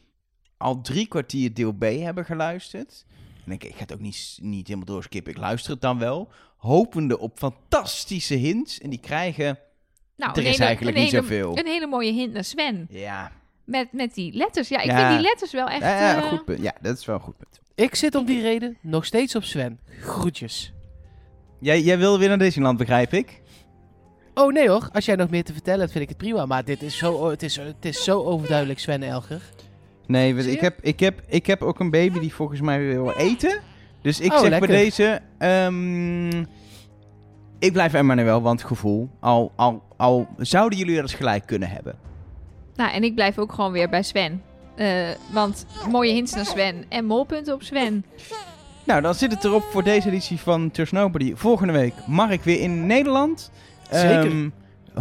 al drie kwartier deel B hebben geluisterd. En ik, ik ga het ook niet, niet helemaal doorskippen. Ik luister het dan wel. Hopende op fantastische hints. En die krijgen... nou, er is hele- eigenlijk niet hele- zoveel. Een hele mooie hint naar Sven. Ja, Met, met die letters. Ja, ik Ja. vind die letters wel echt... ja, ja, goed punt. Ja, dat is wel een goed punt. Ik zit om die reden nog steeds op Sven. Groetjes. Jij, jij wilde weer naar Disneyland, begrijp ik? Oh nee hoor, als jij nog meer te vertellen hebt, vind ik het prima. Maar dit is zo, het, is, het is zo overduidelijk Sven Elger. Nee, want Zie ik heb, ik, heb, ik heb ook een baby die volgens mij wil eten. Dus ik Oh, zeg lekker. bij deze... ehm, ik blijf Emmanuel, want gevoel. Al, al, al zouden jullie er eens gelijk kunnen hebben. Nou, en ik blijf ook gewoon weer bij Sven. Eh, want mooie hints naar Sven en molpunten op Sven. Nou, dan zit het erop voor deze editie van Trust Nobody. Volgende week Mark weer in Nederland. Zeker. Ehm,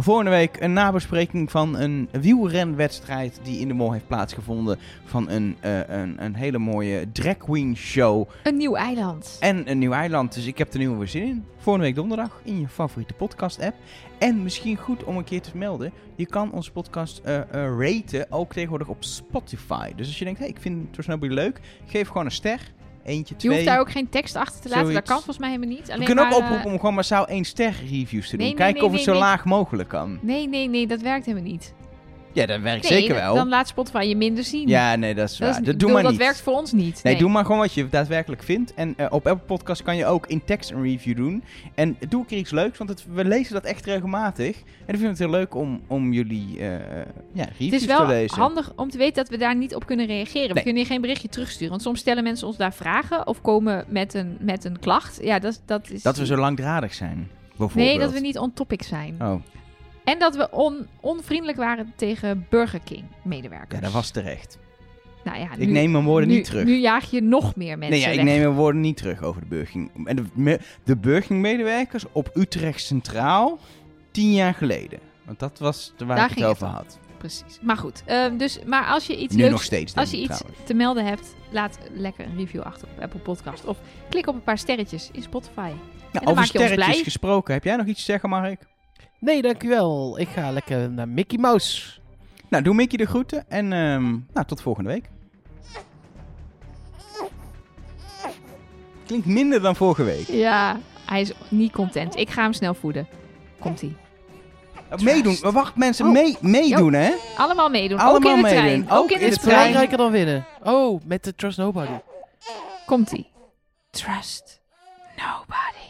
volgende week een nabespreking van een wielrenwedstrijd die in de mol heeft plaatsgevonden. Van een, eh, een, een hele mooie drag queen show Een nieuw eiland. en een nieuw eiland. Dus ik heb er nu weer zin in. Volgende week donderdag in je favoriete podcast app. En misschien goed om een keer te melden. Je kan onze podcast eh, raten, ook tegenwoordig op Spotify. Dus als je denkt, hey, ik vind Trust Nobody leuk. Geef gewoon een ster. Eentje, Je hoeft daar ook geen tekst achter te laten. Dat kan volgens mij helemaal niet. We Alleen kunnen ook maar, eh, oproepen om gewoon massaal één ster reviews te doen. Nee, nee, Kijken nee, of het zo laag mogelijk kan. Nee, nee, nee, dat werkt helemaal niet. Ja, dat werkt Nee, zeker wel. Dan laat Spotify je minder zien. Ja, nee, dat is dat, waar. is- Dat, doe bedoel, maar dat niet. werkt voor ons niet. Nee, doe maar gewoon wat je daadwerkelijk vindt. En eh, op Apple Podcast kan je ook in tekst een review doen. En doe een keer iets leuks, want het, we lezen dat echt regelmatig. En ik vind het heel leuk om, om jullie eh, ja, Het reviews is wel te lezen. handig om te weten dat we daar niet op kunnen reageren. We Nee. kunnen hier geen berichtje terugsturen. Want soms stellen mensen ons daar vragen of komen met een, met een klacht. Ja, dat, dat is... Dat we zo langdradig zijn, bijvoorbeeld. Nee, dat we niet on topic zijn. Oh, En dat we on, onvriendelijk waren tegen Burger King medewerkers. ja, dat was terecht. Nou ja, ik neem mijn woorden nu, niet terug. Nu jaag je nog meer mensen nee, ja, ik weg. neem mijn woorden niet terug over de Burging. En de, me- de Burging-medewerkers op Utrecht Centraal tien jaar geleden. Want dat was waar Daar ik het ging over het had. Precies. Maar goed, ehm, dus, maar als je iets Nu leuks nog steeds, Als je iets trouwens. te melden hebt, laat lekker een review achter op Apple Podcast. Of klik op een paar sterretjes in Spotify. Nou, over maak je ons sterretjes blij. gesproken. Heb jij nog iets te zeggen, Mark? Nee, dankjewel. Ik ga lekker naar Mickey Mouse. Nou, doe Mickey de groeten. En ehm, nou, tot volgende week. Klinkt minder dan vorige week. Ja, hij is niet content. Ik ga hem snel voeden. Komt-ie. Uh, meedoen. Wacht, mensen. Oh. mee, meedoen, hè? Allemaal meedoen. Allemaal ook in de trein. meedoen. Ook, Ook in in de de Is trein. belangrijker dan winnen. Oh, met de Trust Nobody. Komt-ie. Trust nobody.